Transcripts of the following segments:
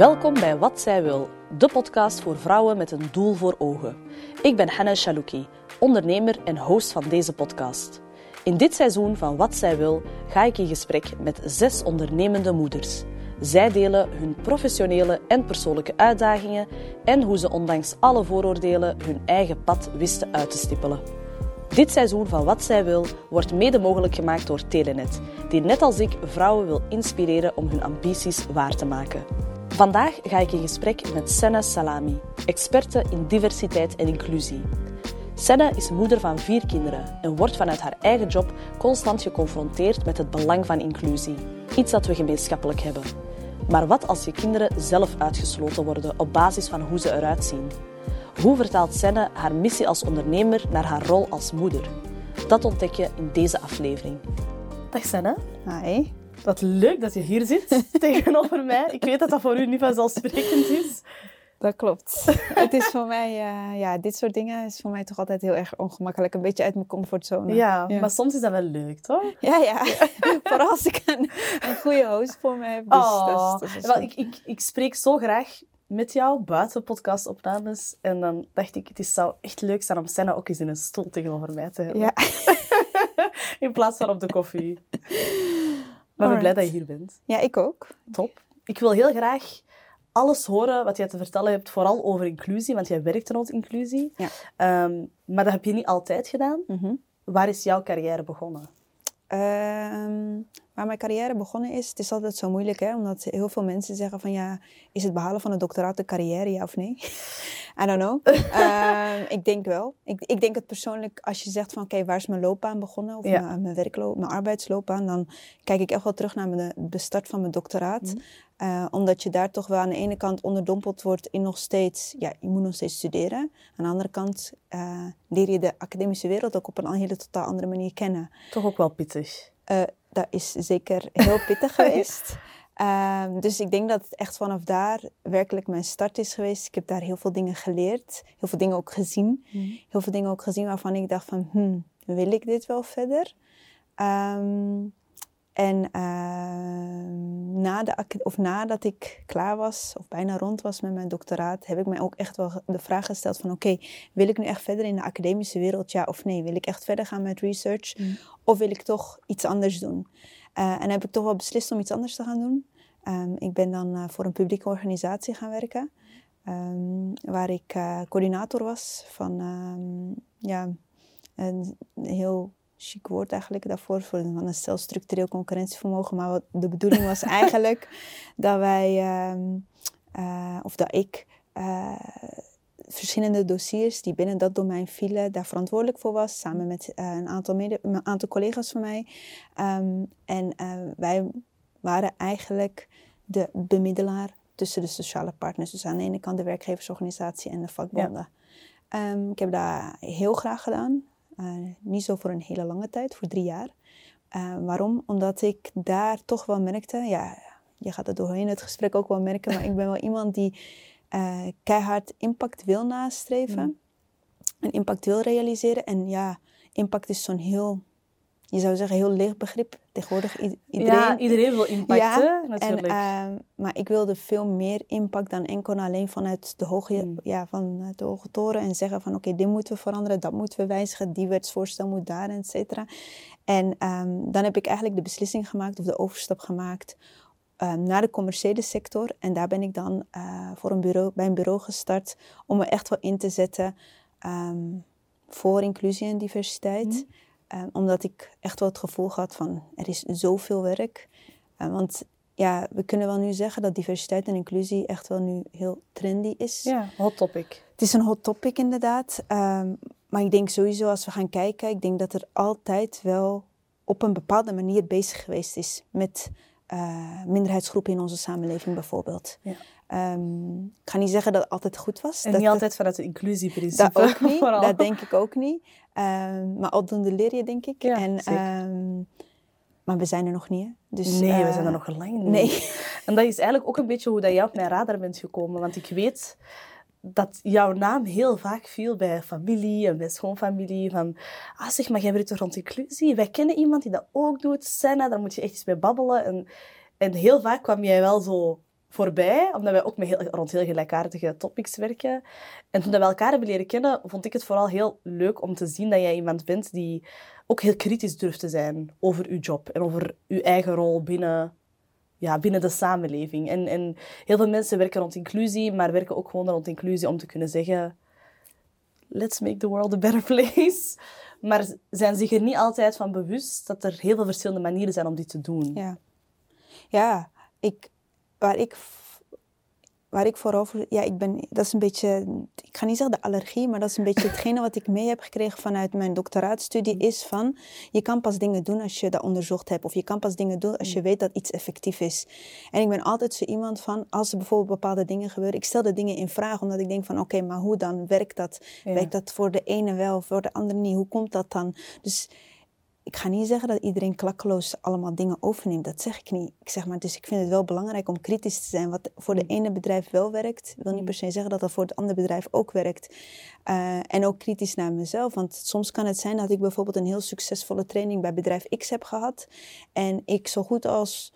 Welkom bij Wat Zij Wil, de podcast voor vrouwen met een doel voor ogen. Ik ben Hanna Chalouki, ondernemer en host van deze podcast. In dit seizoen van Wat Zij Wil ga ik in gesprek met zes ondernemende moeders. Zij delen hun professionele en persoonlijke uitdagingen en hoe ze ondanks alle vooroordelen hun eigen pad wisten uit te stippelen. Dit seizoen van Wat Zij Wil wordt mede mogelijk gemaakt door Telenet, die net als ik vrouwen wil inspireren om hun ambities waar te maken. Vandaag ga ik in gesprek met Senna Salami, experte in diversiteit en inclusie. Senna is moeder van vier kinderen en wordt vanuit haar eigen job constant geconfronteerd met het belang van inclusie. Iets dat we gemeenschappelijk hebben. Maar wat als je kinderen zelf uitgesloten worden op basis van hoe ze eruit zien? Hoe vertaalt Senna haar missie als ondernemer naar haar rol als moeder? Dat ontdek je in deze aflevering. Dag Senna. Hi. Wat leuk dat je hier zit tegenover mij. Ik weet dat dat voor u niet vanzelfsprekend is. Dat klopt. het is voor mij, uh, ja, dit soort dingen is voor mij toch altijd heel erg ongemakkelijk. Een beetje uit mijn comfortzone. Ja, ja. maar soms is dat wel leuk, toch? Ja, ja. Vooral als ik een, een, goede host voor me heb. Dus oh, dat is, dat is wel, ik, ik, ik spreek zo graag met jou buiten podcastopnames. En dan dacht ik, het is, zou echt leuk zijn om Senna ook eens in een stoel tegenover mij te hebben. Ja. in plaats van op de koffie. Maar ik ben blij dat je hier bent. Ja, ik ook. Top. Ik wil heel graag alles horen wat jij te vertellen hebt, vooral over inclusie, want jij werkt rond inclusie. Ja. Um, maar dat heb je niet altijd gedaan. Mm -hmm. Waar is jouw carrière begonnen? Um, waar mijn carrière begonnen is, het is altijd zo moeilijk, hè? omdat heel veel mensen zeggen van ja, is het behalen van een doctoraat een carrière, ja of nee? I don't know. um, ik denk wel. Ik, ik denk het persoonlijk, als je zegt van oké, okay, waar is mijn loopbaan begonnen, of ja. mijn, mijn werkloop, mijn arbeidsloopbaan, dan kijk ik echt wel terug naar mijn, de start van mijn doctoraat. Mhm. Mm. Uh, omdat je daar toch wel aan de ene kant onderdompeld wordt in nog steeds, ja, je moet nog steeds studeren. Aan de andere kant uh, leer je de academische wereld ook op een hele totaal andere manier kennen. Toch ook wel pittig. Uh, dat is zeker heel pittig geweest. Uh, dus ik denk dat het echt vanaf daar werkelijk mijn start is geweest. Ik heb daar heel veel dingen geleerd, heel veel dingen ook gezien. Mm. Heel veel dingen ook gezien waarvan ik dacht van, hmm, wil ik dit wel verder? Um, en uh, na de, of nadat ik klaar was, of bijna rond was met mijn doctoraat, heb ik mij ook echt wel de vraag gesteld van oké, okay, wil ik nu echt verder in de academische wereld, ja of nee? Wil ik echt verder gaan met research mm. of wil ik toch iets anders doen? Uh, en heb ik toch wel beslist om iets anders te gaan doen. Um, ik ben dan uh, voor een publieke organisatie gaan werken, um, waar ik uh, coördinator was van ja, een heel chic woord eigenlijk daarvoor, voor van een stel structureel concurrentievermogen. Maar wat de bedoeling was eigenlijk dat wij, um, uh, of dat ik, uh, verschillende dossiers die binnen dat domein vielen, daar verantwoordelijk voor was, samen met uh, een, aantal mede, een aantal collega's van mij. Um, en wij waren eigenlijk de bemiddelaar tussen de sociale partners. Dus aan de ene kant de werkgeversorganisatie en de vakbonden. Ja. Um, ik heb dat heel graag gedaan. Uh, niet zo voor een hele lange tijd, voor drie jaar. Uh, waarom? Omdat ik daar toch wel merkte, ja, je gaat het doorheen het gesprek ook wel merken, maar ik ben wel iemand die uh, keihard impact wil nastreven. Mm. En impact wil realiseren. En ja, impact is zo'n heel, je zou zeggen, heel leeg begrip. Tegenwoordig iedereen... Ja, iedereen wil impact, ja, natuurlijk. En, maar ik wilde veel meer impact dan enkel en alleen vanuit de hoge, Mm. ja, van de hoge toren. En zeggen van, oké, okay, dit moeten we veranderen, dat moeten we wijzigen. Die wetsvoorstel moet daar, et cetera. En um, dan heb ik eigenlijk de beslissing gemaakt, of de overstap gemaakt... Um, naar de commerciële sector. En daar ben ik dan uh, voor een bureau, bij een bureau gestart... om me echt wel in te zetten um, voor inclusie en diversiteit... Mm. Um, omdat ik echt wel het gevoel had van er is zoveel werk. Uh, want ja, we kunnen wel nu zeggen dat diversiteit en inclusie echt wel nu heel trendy is. Ja, hot topic. Het is een hot topic inderdaad. Um, maar ik denk sowieso als we gaan kijken, ik denk dat er altijd wel op een bepaalde manier bezig geweest is met uh, minderheidsgroepen in onze samenleving bijvoorbeeld. Ja. Um, ik ga niet zeggen dat het altijd goed was. En dat niet altijd vanuit het inclusieprincipe. Dat ook niet, dat denk ik ook niet. Um, maar aldoende leer je, denk ik. Ja, en, um, maar we zijn er nog niet, hè? Dus, nee, uh, we zijn er nog lang niet. Nee. En dat is eigenlijk ook een beetje hoe dat jij op mijn radar bent gekomen. Want ik weet dat jouw naam heel vaak viel bij familie en bij schoonfamilie. Van, ah zeg, maar jij werkt toch rond inclusie? Wij kennen iemand die dat ook doet. Senna, daar moet je echt eens mee babbelen. En, en heel vaak kwam jij wel zo voorbij, omdat wij ook met heel, rond heel gelijkaardige topics werken. En toen we elkaar hebben leren kennen, vond ik het vooral heel leuk om te zien dat jij iemand bent die ook heel kritisch durft te zijn over uw job en over uw eigen rol binnen, ja, binnen de samenleving. En, en heel veel mensen werken rond inclusie, maar werken ook gewoon rond inclusie om te kunnen zeggen: let's make the world a better place. Maar zijn zich er niet altijd van bewust dat er heel veel verschillende manieren zijn om dit te doen. Ja, ja ik, waar ik waar ik vooral voor, ja, ik ben, dat is een beetje, ik ga niet zeggen de allergie, maar dat is een beetje hetgene wat ik mee heb gekregen vanuit mijn doctoraatstudie, mm. is van, je kan pas dingen doen als je dat onderzocht hebt, of je kan pas dingen doen als je mm. weet dat iets effectief is. En ik ben altijd zo iemand van, als er bijvoorbeeld bepaalde dingen gebeuren, ik stel de dingen in vraag, omdat ik denk van, oké, maar hoe dan? Werkt dat? Werkt dat voor de ene wel, voor de andere niet? Hoe komt dat dan? Dus ik ga niet zeggen dat iedereen klakkeloos allemaal dingen overneemt. Dat zeg ik niet. Ik zeg maar, dus ik vind het wel belangrijk om kritisch te zijn. Wat voor de mm. ene bedrijf wel werkt, wil niet mm. per se zeggen dat dat voor het andere bedrijf ook werkt. Uh, en ook kritisch naar mezelf. Want soms kan het zijn dat ik bijvoorbeeld een heel succesvolle training bij bedrijf X heb gehad. En ik zo goed als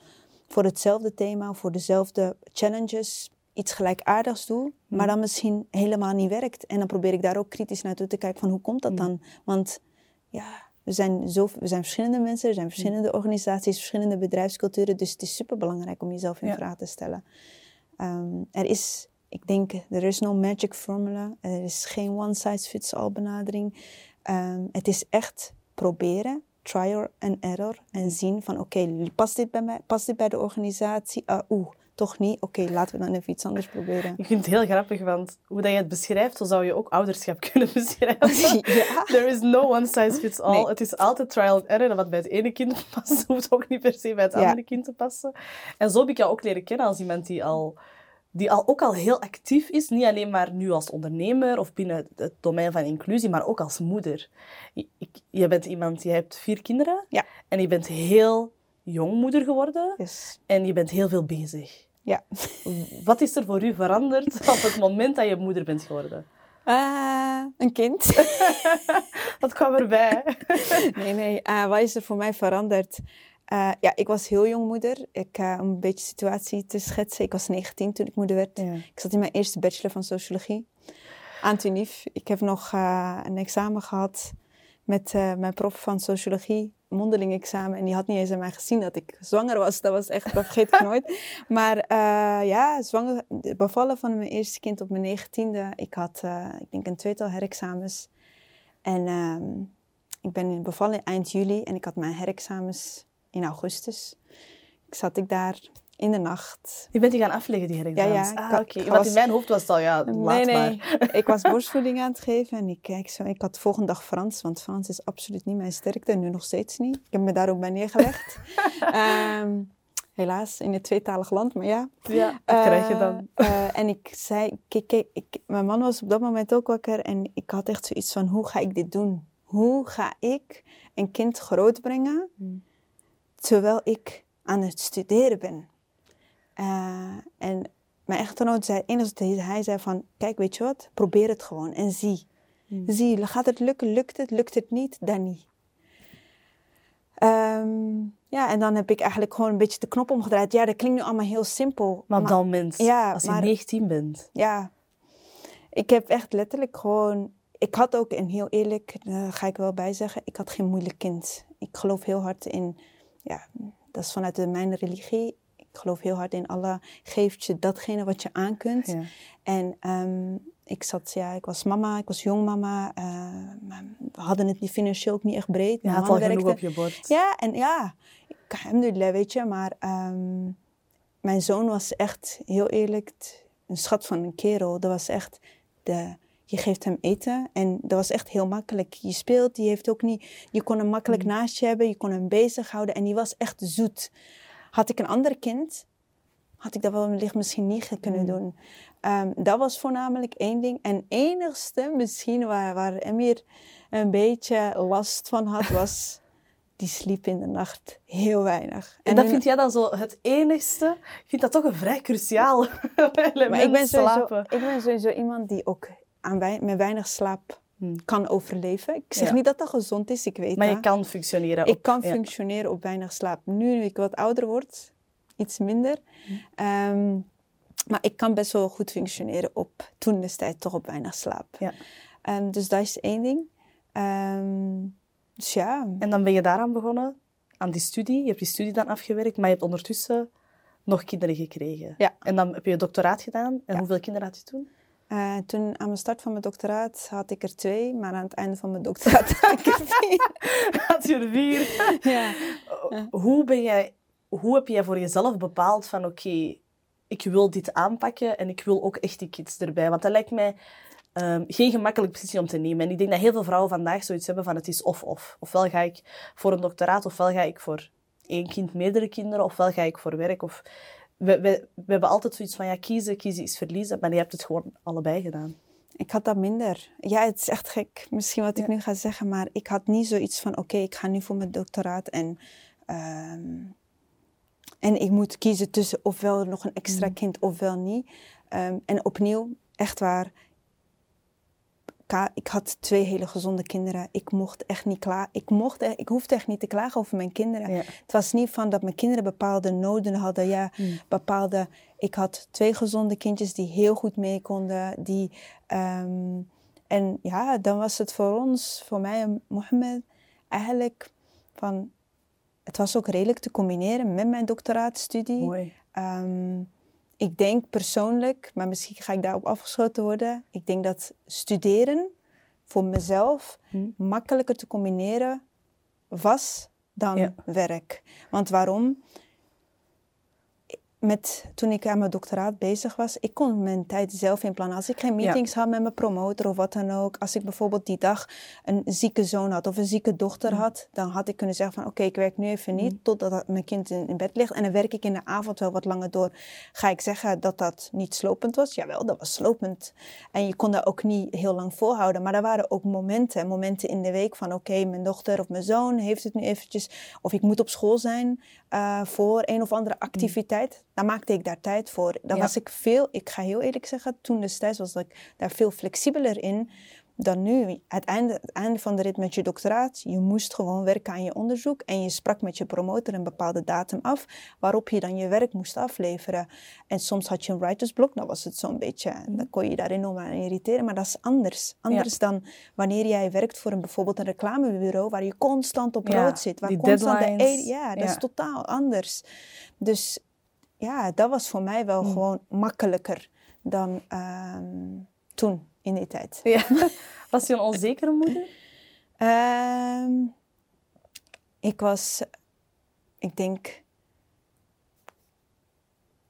voor hetzelfde thema, voor dezelfde challenges, iets gelijkaardigs doe, maar mm. dan misschien helemaal niet werkt. En dan probeer ik daar ook kritisch naartoe te kijken van hoe komt dat dan? Want ja, we zijn, zo, we zijn verschillende mensen, er zijn verschillende organisaties, verschillende bedrijfsculturen. Dus het is super belangrijk om jezelf in vraag te stellen. Ehm, er is, ik denk, er is no magic formula. Er is geen one size fits all benadering. Um, het is echt proberen, trial and error. En zien van oké, past dit bij mij? Past dit bij de organisatie? Uh, Oeh, toch niet? Oké, laten we dan even iets anders proberen. Ik vind het heel grappig, want hoe dat je het beschrijft, zo zou je ook ouderschap kunnen beschrijven. ja. There is no one size fits all. Het is altijd trial and error. wat bij het ene kind past, hoeft ook niet per se bij het andere kind te passen. En zo heb ik jou ook leren kennen als iemand die al die al, ook al heel actief is, niet alleen maar nu als ondernemer of binnen het domein van inclusie, maar ook als moeder. Je, je bent iemand, je hebt vier kinderen ja. en je bent heel jongmoeder geworden yes. en je bent heel veel bezig. Ja. Wat is er voor u veranderd op het moment dat je moeder bent geworden? Uh, een kind. Wat kwam erbij? nee, nee. Uh, wat is er voor mij veranderd? Uh, ja, ik was heel jong moeder. Ik, om een beetje situatie te schetsen. Ik was 19 toen ik moeder werd. Ik zat in mijn eerste bachelor van sociologie aan TUNIF. Ik heb nog een examen gehad met mijn prof van sociologie mondeling examen en die had niet eens aan mij gezien dat ik zwanger was. Dat was echt, dat vergeet ik nooit. Maar uh, ja, zwanger, bevallen van mijn eerste kind op mijn negentiende. Ik had, uh, ik denk, een tweetal herexamens. En uh, ik ben bevallen eind juli en ik had mijn herexamens in augustus. Ik zat ik daar in de nacht. Je bent die gaan afleggen, die herexamens? Ja, ja. Ah, oké. Want in mijn hoofd was het al, ja, laat nee, nee. maar. ik was borstvoeding aan het geven en ik, kijk zo, ik had de volgende dag Frans, want Frans is absoluut niet mijn sterkte en nu nog steeds niet. Ik heb me daar ook bij neergelegd. um, helaas, in het tweetalig land, maar ja. Ja, wat krijg je dan? Uh, en ik zei, kijk, kijk ik, mijn man was op dat moment ook wakker en ik had echt zoiets van, hoe ga ik dit doen? Hoe ga ik een kind grootbrengen hmm. terwijl ik aan het studeren ben? Uh, en mijn echtgenoot zei, enigste hij zei van, kijk, weet je wat, probeer het gewoon en zie. Hmm. Zie, gaat het lukken, lukt het, lukt het niet, dan niet. Um, ja, en dan heb ik eigenlijk gewoon een beetje de knop omgedraaid. Ja, dat klinkt nu allemaal heel simpel. Maar op dat moment, ja, als je maar, 19 bent. Ja, ik heb echt letterlijk gewoon... Ik had ook, en heel eerlijk, daar ga ik wel bij zeggen, ik had geen moeilijk kind. Ik geloof heel hard in, ja, dat is vanuit mijn religie ik geloof heel hard in Allah geeft je datgene wat je aan kunt. Ja. En um, ik zat, ja, ik was mama, ik was jong mama. Uh, we hadden het financieel ook niet echt breed. Je had al werkte. op je bord. Ja, en ja, alhamdulillah, weet je. Maar um, mijn zoon was echt, heel eerlijk, een schat van een kerel. Dat was echt de... Je geeft hem eten en dat was echt heel makkelijk. Je speelt, die heeft ook niet... Je kon hem makkelijk mm. naast je hebben, je kon hem bezighouden en die was echt zoet. Had ik een ander kind, had ik dat wellicht misschien niet kunnen mm. doen. Um, dat was voornamelijk één ding. En enigste misschien waar, waar Emir een beetje last van had, was die sliep in de nacht heel weinig. En, dat vind jij dan zo het enigste? Ik vind dat toch een vrij cruciaal element, maar ik ben sowieso, Ik ben sowieso iemand die ook aan met weinig slaap. Kan overleven. Ik zeg niet dat dat gezond is, ik weet Maar je kan functioneren. Ik kan functioneren op weinig slaap. Nu, nu ik wat ouder word, iets minder. Um, Maar ik kan best wel goed functioneren op toen destijds toch op weinig slaap. Ja. Ehm, dus dat is één ding. Ehm, dus ja. En dan ben je daaraan begonnen, aan die studie. Je hebt die studie dan afgewerkt, maar je hebt ondertussen nog kinderen gekregen. Ja. En dan heb je je doctoraat gedaan. En Ja. hoeveel kinderen had je toen? Eh, toen aan mijn start van mijn doctoraat had ik er twee, maar aan het einde van mijn doctoraat had ik er vier. Had je er vier. ja. Hoe, ben jij, hoe heb jij voor jezelf bepaald van oké, ik wil dit aanpakken en ik wil ook echt die kids erbij? Want dat lijkt mij ehm, geen gemakkelijke beslissing om te nemen. En ik denk dat heel veel vrouwen vandaag zoiets hebben van het is of-of. Ofwel ga ik voor een doctoraat, ofwel ga ik voor één kind, meerdere kinderen, ofwel ga ik voor werk. Of... We, we, we hebben altijd zoiets van ja, kiezen, kiezen is verliezen, maar je hebt het gewoon allebei gedaan. Ik had dat minder. Ja, het is echt gek, misschien wat ik Ja. nu ga zeggen, maar ik had niet zoiets van: oké, ik ga nu voor mijn doctoraat en, ehm, en ik moet kiezen tussen ofwel nog een extra kind ofwel niet. Ehm, en opnieuw, echt waar, ik had twee hele gezonde kinderen. Ik mocht echt niet klagen. Ik, mocht, e- ik hoefde echt niet te klagen over mijn kinderen. Ja. Het was niet van dat mijn kinderen bepaalde noden hadden. Ja, bepaalde... Ik had twee gezonde kindjes die heel goed mee konden. Die, ehm, en ja, dan was het voor ons, voor mij en Mohammed, eigenlijk van... Het was ook redelijk te combineren met mijn doctoraatstudie. Mooi. Ehm, ik denk persoonlijk, maar misschien ga ik daarop afgeschoten worden. Ik denk dat studeren voor mezelf Hm. makkelijker te combineren was dan Ja. werk. Want waarom? Met, toen ik aan mijn doctoraat bezig was, ik kon mijn tijd zelf inplannen. Als ik geen Ja. meetings had met mijn promotor of wat dan ook, als ik bijvoorbeeld die dag een zieke zoon had of een zieke dochter Mm. had, dan had ik kunnen zeggen van oké, ik werk nu even niet totdat dat mijn kind in, in bed ligt en dan werk ik in de avond wel wat langer door. Ga ik zeggen dat dat niet slopend was? Jawel, dat was slopend. En je kon dat ook niet heel lang volhouden. Maar er waren ook momenten, momenten in de week van oké, mijn dochter of mijn zoon heeft het nu eventjes, of ik moet op school zijn eh, voor een of andere activiteit. Dan maakte ik daar tijd voor. Dan Ja. was ik veel, ik ga heel eerlijk zeggen, toen destijds was ik daar veel flexibeler in dan nu. Het einde, het einde van de rit met je doctoraat, je moest gewoon werken aan je onderzoek en je sprak met je promotor een bepaalde datum af waarop je dan je werk moest afleveren. En soms had je een writersblok, dan was het zo'n beetje, dan kon je je daar enorm aan irriteren, maar dat is anders. Anders dan wanneer jij werkt voor een, bijvoorbeeld een reclamebureau waar je constant op Ja, rood zit. Waar constant de ja, dat is totaal anders. Dus ja, dat was voor mij wel gewoon makkelijker dan ehm, toen in die tijd. Ja. Was je een onzekere moeder? Ehm, ik was, ik denk,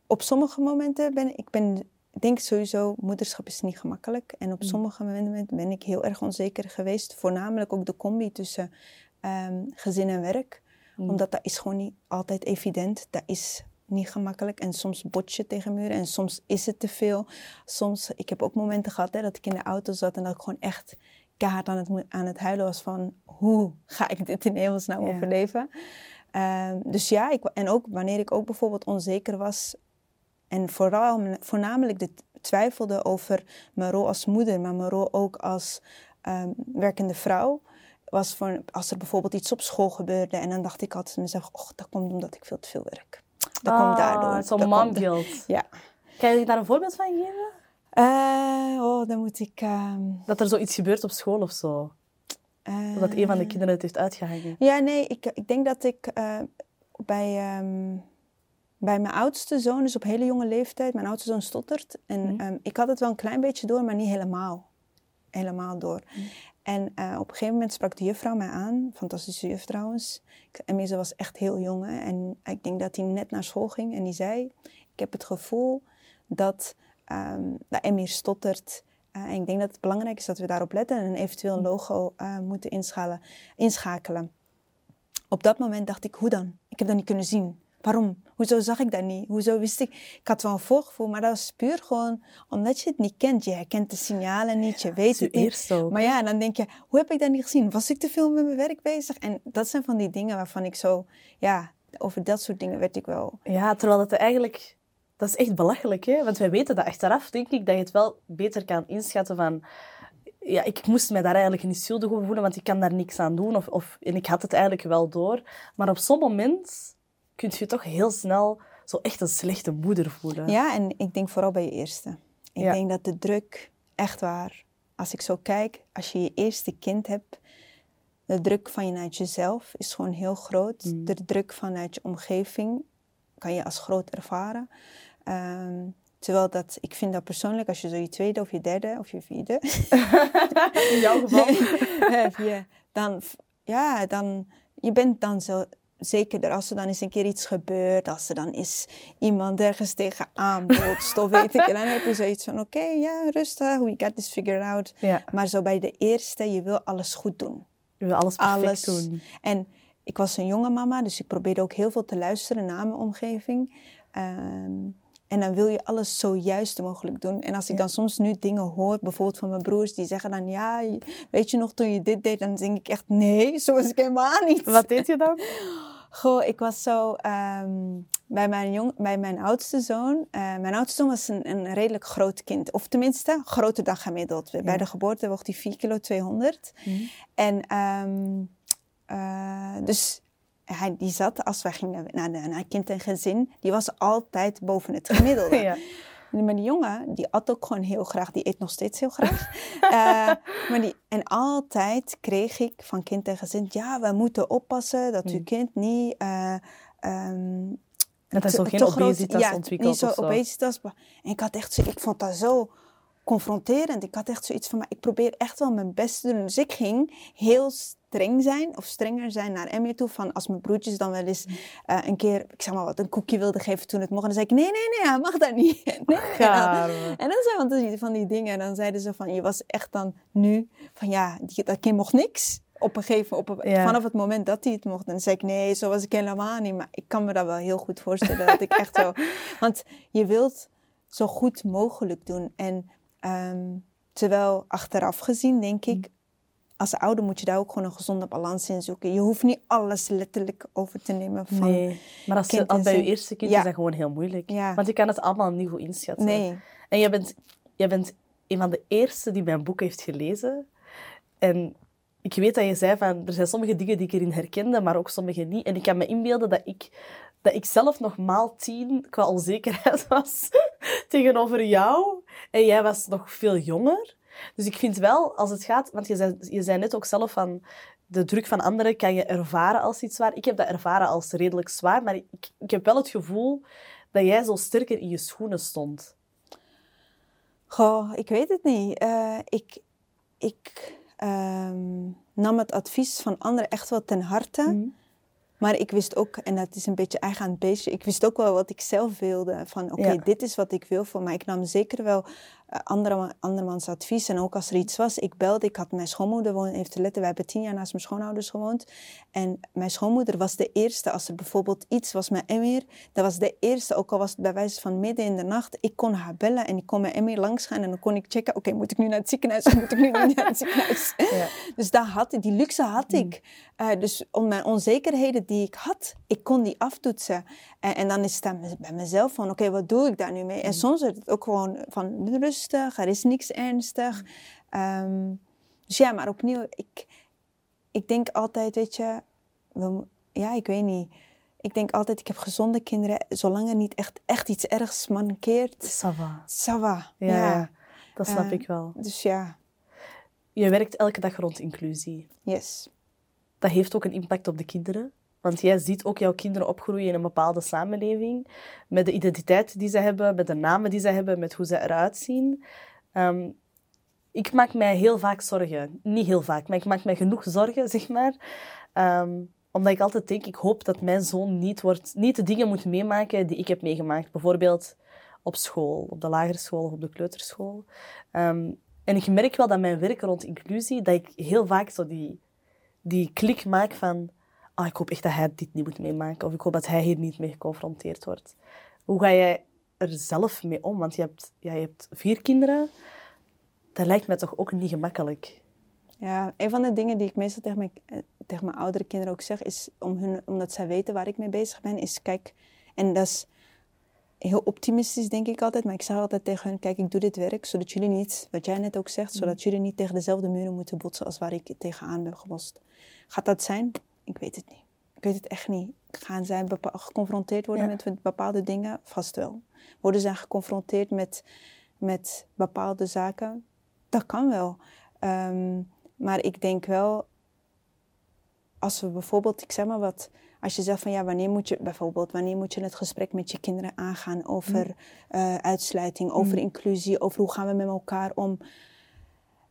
op sommige momenten ben ik, ben, denk sowieso, moederschap is niet gemakkelijk. En op sommige momenten ben ik heel erg onzeker geweest. Voornamelijk ook de combi tussen ehm, gezin en werk. Omdat dat is gewoon niet altijd evident. Dat is niet gemakkelijk. En soms bot je tegen muren en soms is het te veel. Soms, ik heb ook momenten gehad hè, dat ik in de auto zat en dat ik gewoon echt keihard aan het, aan het huilen was van hoe ga ik dit in hemelsnaam Ja. overleven. Ehm, dus ja, ik, en ook wanneer ik ook bijvoorbeeld onzeker was en vooral, voornamelijk de twijfelde over mijn rol als moeder, maar mijn rol ook als ehm, werkende vrouw. Was voor, als er bijvoorbeeld iets op school gebeurde en dan dacht ik altijd mezelf, oh, dat komt omdat ik veel te veel werk. Dat komt daardoor. Ah, Zo'n guilt. Ja. Kan je daar een voorbeeld van geven? Eh, oh, dan moet ik... ehm, Dat er zoiets gebeurt op school of zo? Of dat een van de kinderen het heeft uitgehangen? Ja, nee, ik, ik denk dat ik eh, bij, ehm, bij mijn oudste zoon, dus op hele jonge leeftijd, mijn oudste zoon stottert. En ehm, ik had het wel een klein beetje door, maar niet helemaal. Helemaal door. En eh, op een gegeven moment sprak de juffrouw mij aan, fantastische juf trouwens. Ze was echt heel jong. En ik denk dat hij net naar school ging en die zei: Ik heb het gevoel dat, dat Emir stottert. Eh, en ik denk dat het belangrijk is dat we daarop letten en eventueel een logo eh, moeten inschakelen. Op dat moment dacht ik, hoe dan? Ik heb dat niet kunnen zien. Waarom? Hoezo zag ik dat niet? Hoezo wist ik? Ik had wel een voorgevoel, maar dat was puur gewoon omdat je het niet kent. Je herkent de signalen niet, je weet het niet. ook. Maar ja, dan denk je, hoe heb ik dat niet gezien? Was ik te veel met mijn werk bezig? En dat zijn van die dingen waarvan ik zo, ja, over dat soort dingen werd ik wel. Ja, terwijl het eigenlijk... Dat is echt belachelijk, hè? Want wij weten dat achteraf, denk ik, dat je het wel beter kan inschatten van... Ja, ik moest mij daar eigenlijk niet schuldig over voelen, want ik kan daar niks aan doen. Of, of, en ik had het eigenlijk wel door. Maar op zo'n moment kun je toch heel snel zo echt een slechte moeder voelen. Ja, en ik denk vooral bij je eerste. Ik Ja. denk dat de druk, echt waar, als ik zo kijk, als je je eerste kind hebt, de druk vanuit jezelf is gewoon heel groot. Mm. De druk vanuit je omgeving kan je als groot ervaren. Ehm, terwijl dat, ik vind dat persoonlijk, als je zo je tweede of je derde of je vierde In jouw geval. heb je, dan, ja, dan, je bent dan zo zekerder als er dan eens een keer iets gebeurt, als er dan is iemand ergens tegenaan botst of weet ik, en dan heb je zoiets van, oké, ja, rustig, we got this figured out. Ja, Maar zo bij de eerste, je wil alles goed doen. je wil alles perfect Alles. doen. En ik was een jonge mama, dus ik probeerde ook heel veel te luisteren naar mijn omgeving. Ehm, en dan wil je alles zo juist mogelijk doen. En als ik Ja. dan soms nu dingen hoor, bijvoorbeeld van mijn broers, die zeggen dan, ja, weet je nog toen je dit deed? Dan denk ik echt, nee, zo was ik helemaal niet. Wat deed je dan? Goh, ik was zo ehm, bij, mijn jong, bij mijn oudste zoon. eh, mijn oudste zoon was een, een redelijk groot kind. Of tenminste, groter dan gemiddeld. Bij de geboorte woog hij 4 kilo 200. En ehm, eh, dus hij, die zat, als wij gingen naar, de, naar kind en gezin, die was altijd boven het gemiddelde. Ja. Maar die jongen, die at ook gewoon heel graag. Die eet nog steeds heel graag. Eh, maar die, en altijd kreeg ik van kind en gezin... Ja, we moeten oppassen dat uw Mm. kind niet... eh, ehm, Dat hij zo geen obesitas ja, ontwikkelt niet zo of zo. obesitas. En ik had echt zo... Ik vond dat zo confronterend. Ik had echt zoiets van... Maar ik probeer echt wel mijn best te doen. Dus ik ging heel streng zijn of strenger zijn naar Emmy toe. Van als mijn broertjes dan wel eens eh, een keer, ik zeg maar wat, een koekje wilden geven toen het mocht. En dan zei ik, nee, nee, nee, hij mag dat niet. nee. En dan, en dan zijn van die, van die dingen. En dan zeiden ze van, je was echt dan nu van ja, die, dat kind mocht niks. Op een gegeven op een- Ja. vanaf het moment dat hij het mocht. En dan zei ik, nee, zo was ik helemaal niet. Maar ik kan me dat wel heel goed voorstellen. dat ik echt zo... Want je wilt zo goed mogelijk doen. En ehm, terwijl achteraf gezien, denk ik... Als ouder moet je daar ook gewoon een gezonde balans in zoeken. Je hoeft niet alles letterlijk over te nemen van... Nee, maar als, je, als bij je eerste kind Ja. is dat gewoon heel moeilijk. Ja. Want je kan het allemaal niet goed inschatten. Nee. En jij bent, jij bent een van de eerste die mijn boek heeft gelezen. En ik weet dat je zei van, er zijn sommige dingen die ik erin herkende, maar ook sommige niet. En ik kan me inbeelden dat ik, dat ik zelf nog maal tien qua onzekerheid was tegenover jou. En jij was nog veel jonger. Dus ik vind wel, als het gaat... Want je zei, je zei net ook zelf van... De druk van anderen kan je ervaren als iets zwaar. Ik heb dat ervaren als redelijk zwaar. Maar ik, ik heb wel het gevoel dat jij zo sterker in je schoenen stond. Goh, ik weet het niet. Eh, ik ik ehm, nam het advies van anderen echt wel ten harte. Maar ik wist ook, en dat is een beetje eigen aan het beestje, ik wist ook wel wat ik zelf wilde. Van oké, Ja. dit is wat ik wil voor mij. Ik nam zeker wel andere, andermans advies. En ook als er iets was, ik belde. Ik had mijn schoonmoeder wonen, heeft te letten. Wij hebben tien jaar naast mijn schoonouders gewoond. En mijn schoonmoeder was de eerste, als er bijvoorbeeld iets was met Emir, dat was de eerste, ook al was het bij wijze van midden in de nacht. Ik kon haar bellen en ik kon met Emir langs gaan en dan kon ik checken, oké, moet ik nu naar het ziekenhuis of moet ik nu niet naar het ziekenhuis? Ja. Dus daar had die luxe had Mm. ik. Eh, dus om mijn onzekerheden die ik had, ik kon die aftoetsen. En, en dan is het dan bij mezelf van, oké, wat doe ik daar nu mee? En Mm. soms werd het ook gewoon van, rustig, er is niks ernstig. Mm. Ehm, dus ja, maar opnieuw, ik, ik denk altijd, weet je, we ja, ik weet niet. Ik denk altijd, ik heb gezonde kinderen, zolang er niet echt, echt iets ergs mankeert. Ça va. Ça va. Ja, dat snap ik wel. Dus ja, Je werkt elke dag rond inclusie. yes. Dat heeft ook een impact op de kinderen. Want jij ziet ook jouw kinderen opgroeien in een bepaalde samenleving. Met de identiteit die ze hebben, met de namen die ze hebben, met hoe ze eruit zien. Ehm, ik maak mij heel vaak zorgen. Niet heel vaak, maar ik maak mij genoeg zorgen, zeg maar. Ehm, omdat ik altijd denk, ik hoop dat mijn zoon niet, wordt, niet de dingen moet meemaken die ik heb meegemaakt. Bijvoorbeeld op school, op de lagere school of op de kleuterschool. Ehm, en ik merk wel dat mijn werk rond inclusie, dat ik heel vaak zo die, die klik maak van... Ah, ik hoop echt dat hij dit niet moet meemaken. Of ik hoop dat hij hier niet mee geconfronteerd wordt. Hoe ga jij er zelf mee om? Want je hebt, ja, je hebt vier kinderen. Dat lijkt mij toch ook niet gemakkelijk. Ja, een van de dingen die ik meestal tegen mijn, eh, tegen mijn oudere kinderen ook zeg, is om hun, omdat zij weten waar ik mee bezig ben, is kijk, en dat is heel optimistisch denk ik altijd, maar ik zeg altijd tegen hun, kijk, ik doe dit werk zodat jullie niet, wat jij net ook zegt, zodat jullie niet tegen dezelfde muren moeten botsen als waar ik tegenaan ben gebotst. Gaat dat zijn? Ik weet het niet. Ik weet het echt niet. gaan zij geconfronteerd worden met bepaalde dingen? Vast wel. Worden zij geconfronteerd met, met bepaalde zaken? Dat kan wel. Ehm, maar ik denk wel, als we bijvoorbeeld, ik zeg maar wat, als je zegt van ja, wanneer moet je bijvoorbeeld, wanneer moet je het gesprek met je kinderen aangaan over mm. uh, uitsluiting, over mm. inclusie, over hoe gaan we met elkaar om.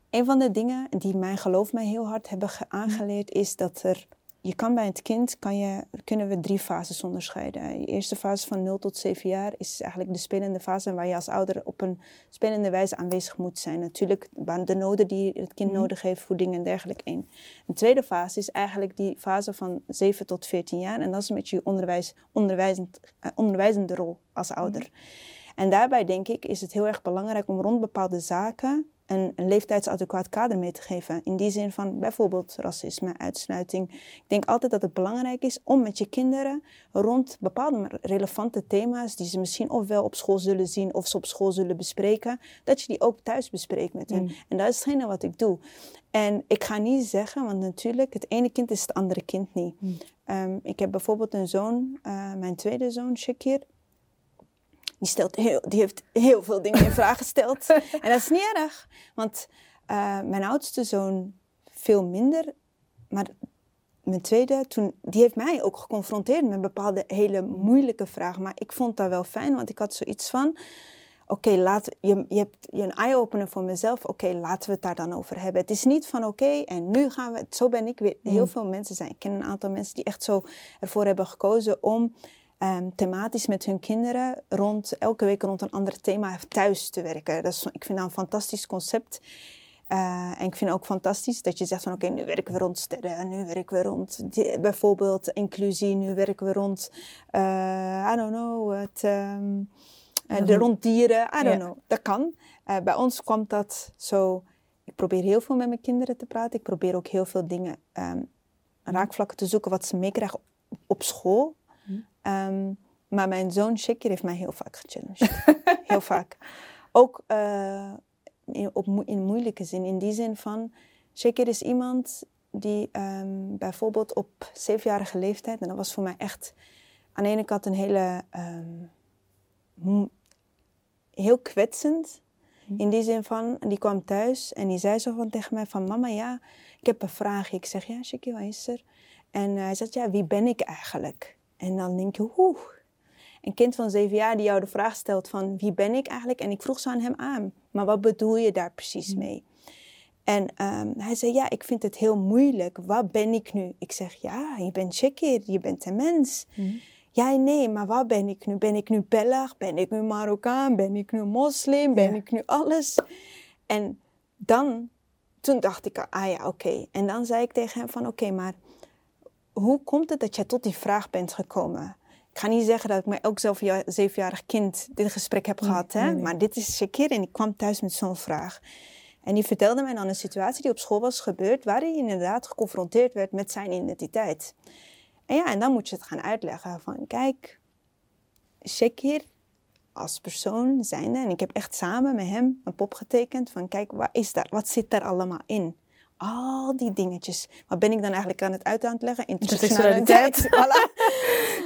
Een van de dingen die mijn geloof mij heel hard hebben aangeleerd is dat er je kan bij het kind kan je, kunnen we drie fases onderscheiden. De eerste fase van 0 tot 7 jaar is eigenlijk de spelende fase waar je als ouder op een spelende wijze aanwezig moet zijn. Natuurlijk de noden die het kind mhm. nodig heeft, voeding en dergelijke in. De tweede fase is eigenlijk die fase van 7 tot 14 jaar en dat is met je onderwijs, onderwijzend, uh, onderwijzende rol als ouder. Mhm. En daarbij denk ik is het heel erg belangrijk om rond bepaalde zaken een, een leeftijdsadequaat kader mee te geven. In die zin van bijvoorbeeld racisme, uitsluiting. Ik denk altijd dat het belangrijk is om met je kinderen rond bepaalde relevante thema's, die ze misschien ofwel op school zullen zien of ze op school zullen bespreken, dat je die ook thuis bespreekt met hen. Mm. En dat is hetgene wat ik doe. En ik ga niet zeggen, want natuurlijk, het ene kind is het andere kind niet. Mm. Ehm, ik heb bijvoorbeeld een zoon, uh, mijn tweede zoon, Shakir die, stelt heel, die heeft heel veel dingen in vraag gesteld. en dat is niet erg, want uh, mijn oudste zoon veel minder. Maar mijn tweede, toen, die heeft mij ook geconfronteerd met bepaalde hele moeilijke vragen. Maar ik vond dat wel fijn, want ik had zoiets van... Oké, laat je, je hebt je een eye-opener voor mezelf. Oké, laten we het daar dan over hebben. Het is niet van oké, en nu gaan we... Zo ben ik weer... Heel mm. veel mensen zijn... Ik ken een aantal mensen die echt zo ervoor hebben gekozen om um, thematisch met hun kinderen rond, elke week rond een ander thema thuis te werken. Dat is, ik vind dat een fantastisch concept. Uh, en ik vind ook fantastisch dat je zegt van oké, nu werken we rond sterren, nu werken we rond bijvoorbeeld inclusie, nu werken we rond, uh, I don't know, het, um, uh, de rond dieren, I don't know. Dat kan. bij ons kwam dat zo, ik probeer heel veel met mijn kinderen te praten. Ik probeer ook heel veel dingen, um, raakvlakken te zoeken wat ze meekrijgen op school. Ehm, maar mijn zoon Shakir heeft mij heel vaak gechallenged. heel vaak. Ook uh, in, op, in moeilijke zin. In die zin van, Shakir is iemand die um, bijvoorbeeld op zevenjarige leeftijd... en dat was voor mij echt aan de ene kant een hele... Um, heel kwetsend. Hm. In die zin van, die kwam thuis en die zei zo van tegen mij van... Mama, ja, ik heb een vraag. Ik zeg, ja, Shakir, wat is er? En uh, hij zegt, ja, wie ben ik eigenlijk? En dan denk je, oeh. Een kind van zeven jaar die jou de vraag stelt van wie ben ik eigenlijk? En ik vroeg zo aan hem aan, maar wat bedoel je daar precies mm. mee? En um, hij zei, ja, ik vind het heel moeilijk. Wat ben ik nu? Ik zeg, ja, je bent Shekir, je bent een mens. Mm. Ja, nee, maar wat ben ik nu? Ben ik nu Belg? Ben ik nu Marokkaan? Ben ik nu moslim? Ben ik nu alles? En dan, toen dacht ik, ah ja, oké. En dan zei ik tegen hem van, oké, maar hoe komt het dat jij tot die vraag bent gekomen? Ik ga niet zeggen dat ik met elk zevenjarig kind dit gesprek heb gehad, hè? maar dit is een keer en ik kwam thuis met zo'n vraag. En die vertelde mij dan een situatie die op school was gebeurd, waar hij inderdaad geconfronteerd werd met zijn identiteit. En ja, en dan moet je het gaan uitleggen van, kijk, Shekir als persoon zijnde, en ik heb echt samen met hem een pop getekend van, kijk, wat, is daar, wat zit daar allemaal in? Al die dingetjes. Wat ben ik dan eigenlijk aan het uit aan het leggen? Intersectionaliteit. voilà.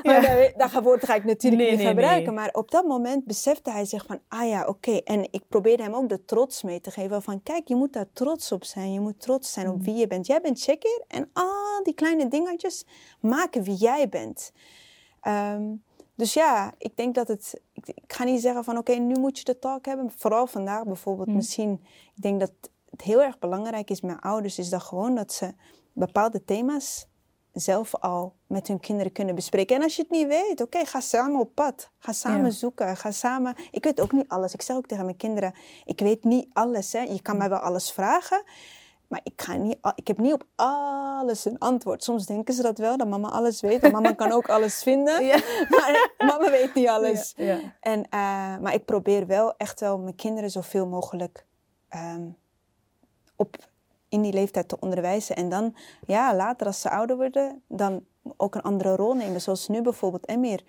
Ja. dat, dat woord ga ik natuurlijk niet gebruiken. Maar op dat moment besefte hij zich van, ah ja, oké. En ik probeerde hem ook de trots mee te geven van, kijk, je moet daar trots op zijn. Je moet trots zijn op mm. wie je bent. Jij bent checker en al die kleine dingetjes maken wie jij bent. Ehm, dus ja, ik denk dat het. Ik, ga niet zeggen van oké, nu moet je de talk hebben. Vooral vandaag bijvoorbeeld. Mm. Misschien. Ik denk dat het heel erg belangrijk is met ouders, is dat gewoon dat ze bepaalde thema's zelf al met hun kinderen kunnen bespreken. En als je het niet weet, oké, ga samen op pad. Ga samen zoeken. Ga samen. Ik weet ook niet alles. Ik zeg ook tegen mijn kinderen: ik weet niet alles. Hè. Je kan mij wel alles vragen. Maar ik, ga niet, ik heb niet op alles een antwoord. Soms denken ze dat wel, dat mama alles weet. En mama kan ook alles vinden. Ja. Maar mama weet niet alles. Ja, En, uh, maar ik probeer wel echt wel mijn kinderen zoveel mogelijk um, op, in die leeftijd te onderwijzen. En dan, ja, later als ze ouder worden, dan ook een andere rol nemen. Zoals nu bijvoorbeeld Emir.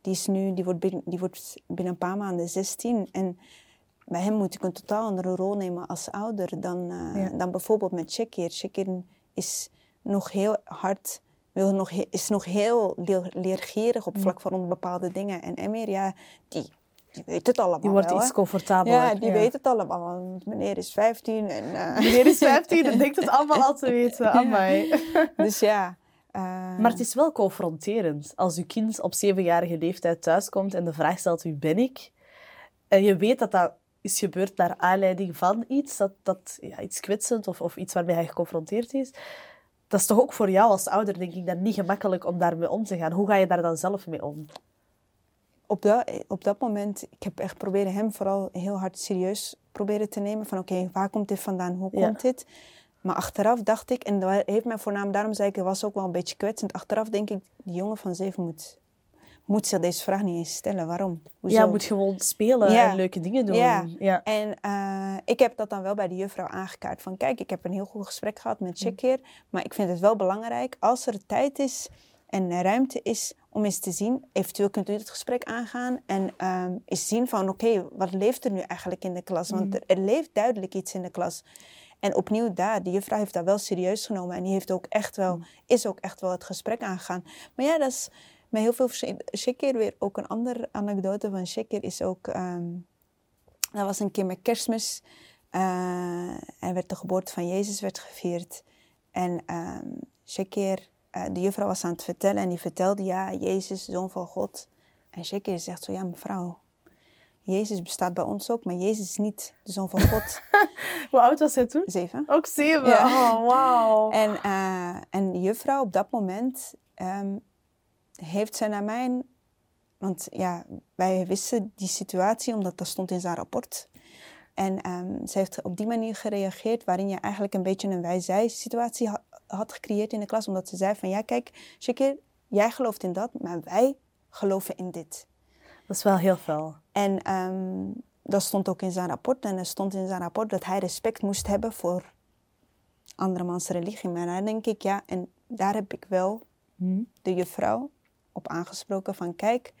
Die, is nu, die, wordt binnen, die wordt binnen een paar maanden 16. En bij hem moet ik een totaal andere rol nemen als ouder dan, uh, dan bijvoorbeeld met Shekir. Shekir is nog heel hard wil nog, is nog heel leergierig op vlak van bepaalde dingen. En Emir, ja, die, die weet het allemaal Die wordt wel, iets comfortabeler. Ja, die weet het allemaal. Want meneer is 15 en... Uh... Meneer is 15 en denkt het allemaal al te weten. Amai. Dus ja... Uh... Maar het is wel confronterend als uw kind op zevenjarige leeftijd thuiskomt en de vraag stelt wie ben ik? En je weet dat dat is gebeurd naar aanleiding van iets, dat, dat ja, iets kwetsend of, of iets waarmee hij geconfronteerd is. Dat is toch ook voor jou als ouder, denk ik, dan niet gemakkelijk om daarmee om te gaan. Hoe ga je daar dan zelf mee om? Op dat, op dat moment, ik heb echt proberen hem vooral heel hard serieus proberen te nemen. Van oké, waar komt dit vandaan? Hoe komt dit? Maar achteraf dacht ik, en dat heeft mij voornamelijk, daarom zei ik, het was ook wel een beetje kwetsend. Achteraf denk ik, die jongen van zeven moet moet zich deze vraag niet eens stellen. Waarom? Hoezo? Ja, moet gewoon spelen en leuke dingen doen. Ja, ja. en uh, ik heb dat dan wel bij de juffrouw aangekaart. Van kijk, ik heb een heel goed gesprek gehad met Shakir. Mm. Maar ik vind het wel belangrijk, als er tijd is en ruimte is om eens te zien, eventueel kunt u het gesprek aangaan en um, eens zien van oké, wat leeft er nu eigenlijk in de klas? Want mm. er, er, leeft duidelijk iets in de klas. En opnieuw daar, de juffrouw heeft dat wel serieus genomen en die heeft ook echt wel, mm. is ook echt wel het gesprek aangegaan. Maar ja, dat is, met heel veel Shekir weer ook een andere anekdote van Shekir is ook... Um, dat was een keer met kerstmis. Uh, en werd de geboorte van Jezus werd gevierd. En um, ehm, uh, de juffrouw was aan het vertellen en die vertelde, ja, Jezus, zoon van God. En Shekir zegt zo, ja mevrouw, Jezus bestaat bij ons ook, maar Jezus is niet de zoon van God. Hoe oud was hij toen? Zeven. Ook zeven? Ja. Oh, wauw. En, uh, en de juffrouw op dat moment um, heeft zij naar mij... Want ja, wij wisten die situatie omdat dat stond in zijn rapport. En um, ze heeft op die manier gereageerd waarin je eigenlijk een beetje een wij-zij-situatie had gecreëerd in de klas. Omdat ze zei van ja, kijk, Shakir, jij gelooft in dat, maar wij geloven in dit. Dat is wel heel veel. En um, dat stond ook in zijn rapport. En er stond in zijn rapport dat hij respect moest hebben voor andermans religie. Maar daar denk ik, ja, en daar heb ik wel hmm. de juffrouw op aangesproken van kijk,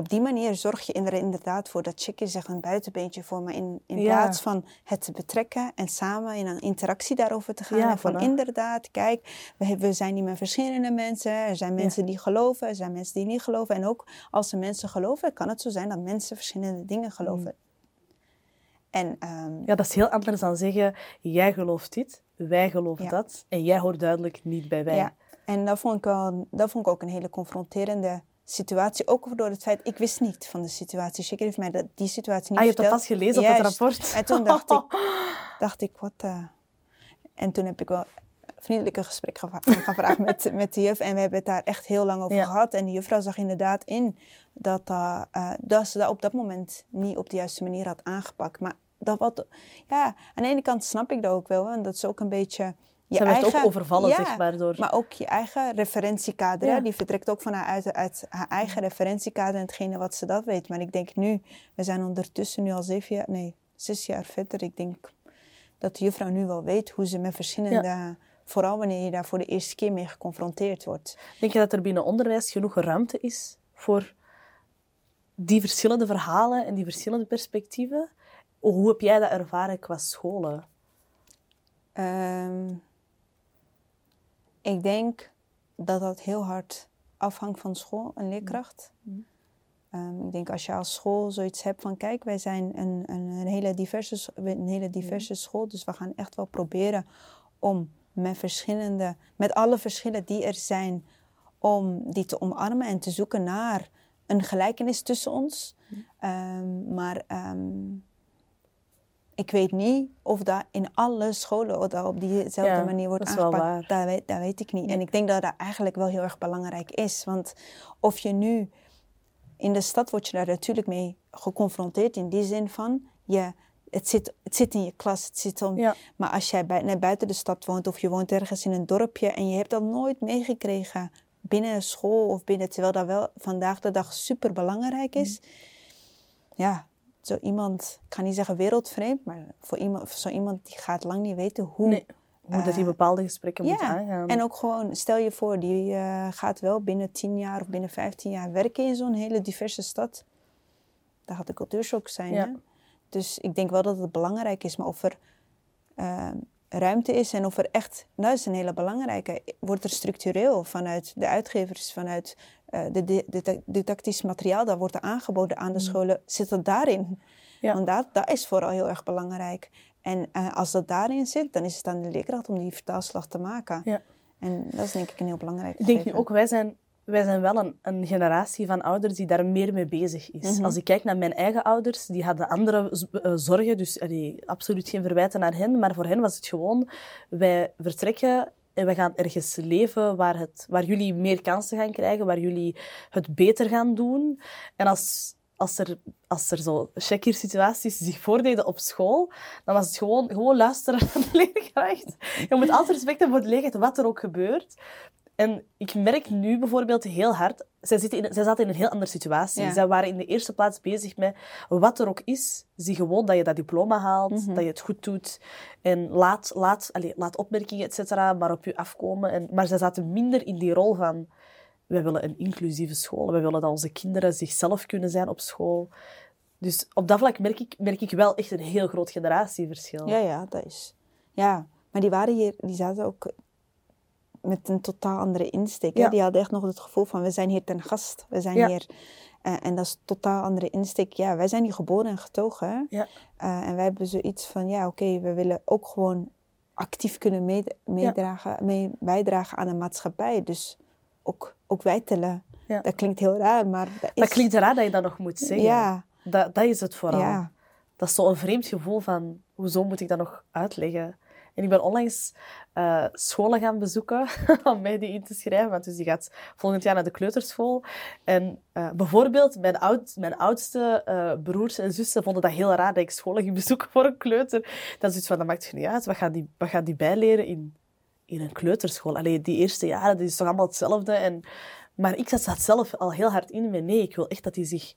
op die manier zorg je er inderdaad voor dat chickie zich een buitenbeentje voor me in, in plaats van het te betrekken en samen in een interactie daarover te gaan. Ja, en van inderdaad, kijk, we, we, zijn niet meer verschillende mensen. Er zijn mensen die geloven, er zijn mensen die niet geloven. En ook als er mensen geloven, kan het zo zijn dat mensen verschillende dingen geloven. Mm. En, um, ja, dat is heel anders dan zeggen, jij gelooft dit, wij geloven dat. En jij hoort duidelijk niet bij wij. Ja. En dat vond, ik wel, dat vond ik ook een hele confronterende situatie. Ook door het feit, ik wist niet van de situatie. Zeker heeft mij dat, die situatie niet Ah, je hebt dat pas gelezen op het rapport? En toen dacht ik, dacht ik wat... Uh... En toen heb ik wel vriendelijke gesprek gevraagd met, met de juf. En we hebben het daar echt heel lang over gehad. En de juffrouw zag inderdaad in dat, uh, dat ze dat op dat moment niet op de juiste manier had aangepakt. Maar dat wat, ja, aan de ene kant snap ik dat ook wel. En dat is ook een beetje je Ze eigen, ook overvallen, ja, zeg maar, door... maar ook je eigen referentiekader. Die vertrekt ook van haar, uit, haar eigen referentiekader en hetgene wat ze dat weet. Maar ik denk nu, we zijn ondertussen nu al zeven jaar, nee, zes jaar verder. Ik denk dat de juffrouw nu wel weet hoe ze met verschillende... Vooral wanneer je daar voor de eerste keer mee geconfronteerd wordt. Denk je dat er binnen onderwijs genoeg ruimte is voor die verschillende verhalen en die verschillende perspectieven? Hoe heb jij dat ervaren qua scholen? Um, ik denk dat dat heel hard afhangt van school en leerkracht. Mm. Um, ik denk als je als school zoiets hebt van kijk, wij zijn een, een, een hele, diverse, een hele diverse school, dus we gaan echt wel proberen om met verschillende, met alle verschillen die er zijn, om die te omarmen en te zoeken naar een gelijkenis tussen ons. Um, maar um, ik weet niet of dat in alle scholen dat op diezelfde manier wordt aangepakt. Dat weet, dat weet ik niet. En ik denk dat dat eigenlijk wel heel erg belangrijk is. Want of je nu... In de stad word je daar natuurlijk mee geconfronteerd in die zin van... Je, het, zit, het zit in je klas, het zit om, maar als jij bij, net buiten de stad woont of je woont ergens in een dorpje en je hebt dat nooit meegekregen binnen een school of binnen, terwijl dat wel vandaag de dag super belangrijk is, mm. ja, zo iemand, ik ga niet zeggen wereldvreemd, maar voor, iemand, voor zo iemand die gaat lang niet weten hoe... Nee, hoe dat hij eh, bepaalde gesprekken moet aangaan. En ook gewoon, stel je voor, die uh, gaat wel binnen 10 jaar of binnen 15 jaar werken in zo'n hele diverse stad. Dat gaat een cultuurshock zijn. Ja. Hè? Dus ik denk wel dat het belangrijk is, maar of er... Uh, ruimte is en of er echt, dat is een hele belangrijke, wordt er structureel vanuit de uitgevers, vanuit uh, de, de, didactisch materiaal dat wordt aangeboden aan de mm. scholen, zit het daarin? Ja. Want dat, dat is vooral heel erg belangrijk. En uh, als dat daarin zit, dan is het aan de leerkracht om die vertaalslag te maken. Ja. En dat is denk ik een heel belangrijk. Ik denk nu ook, wij zijn wij zijn wel een, een, generatie van ouders die daar meer mee bezig is. Mhm. Als ik kijk naar mijn eigen ouders, die hadden andere uh, zorgen, dus allee, absoluut geen verwijten naar hen, maar voor hen was het gewoon, wij vertrekken en we gaan ergens leven waar, het, waar jullie meer kansen gaan krijgen, waar jullie het beter gaan doen. En als, als er, als er zo situaties zich voordeden op school, dan was het gewoon, gewoon luisteren naar de leerkracht. Je moet altijd respect hebben voor de leerkracht, wat er ook gebeurt. En ik merk nu bijvoorbeeld heel hard, zij, zitten in, zij zaten in een heel andere situatie. Ja. Zij waren in de eerste plaats bezig met wat er ook is. Zie gewoon dat je dat diploma haalt, mhm. dat je het goed doet. En laat, laat, allez, laat opmerkingen, et cetera, maar op je afkomen. En, maar zij zaten minder in die rol van, wij willen een inclusieve school. Wij willen dat onze kinderen zichzelf kunnen zijn op school. Dus op dat vlak merk ik, merk ik wel echt een heel groot generatieverschil. Ja, ja, dat is... Ja, maar die waren hier, die zaten ook met een totaal andere insteek. Die hadden echt nog het gevoel van, we zijn hier ten gast. We zijn hier... Uh, en dat is een totaal andere insteek. Ja, wij zijn hier geboren en getogen. Ja. Uh, en wij hebben zoiets van, ja, oké, we willen ook gewoon actief kunnen meedragen, mee bijdragen aan de maatschappij. Dus ook, ook wij tellen. Dat klinkt heel raar, maar dat is... Dat klinkt raar dat je dat nog moet zeggen. Ja. Dat, dat is het vooral. Dat is zo'n vreemd gevoel van, hoezo moet ik dat nog uitleggen? En ik ben onlangs uh, scholen gaan bezoeken om mij die in te schrijven. Want dus die gaat volgend jaar naar de kleuterschool. En uh, bijvoorbeeld mijn, oud, mijn oudste uh, broers en zussen vonden dat heel raar dat ik scholen ging bezoeken voor een kleuter. Dat is iets van, dat maakt niet uit. Wat gaan die, wat gaan die bijleren in, in een kleuterschool? Alleen die eerste jaren, dat is toch allemaal hetzelfde. En, maar ik zat zelf al heel hard in me. Nee, ik wil echt dat die zich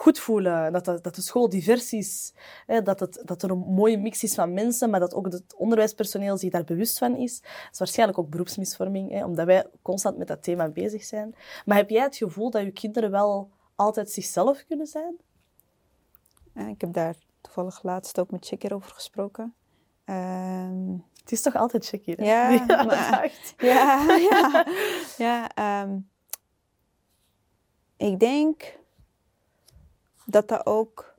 goed voelen. Dat, dat, dat de school divers is. Hè, dat, het, dat er een mooie mix is van mensen, maar dat ook het onderwijspersoneel zich daar bewust van is. Dat is waarschijnlijk ook beroepsmisvorming, hè, omdat wij constant met dat thema bezig zijn. Maar heb jij het gevoel dat je kinderen wel altijd zichzelf kunnen zijn? Ja, ik heb daar toevallig laatst ook met Checker over gesproken. Ehm, het is toch altijd Checker? Ja, ja, ja, ja, ja um, ik denk dat dat ook.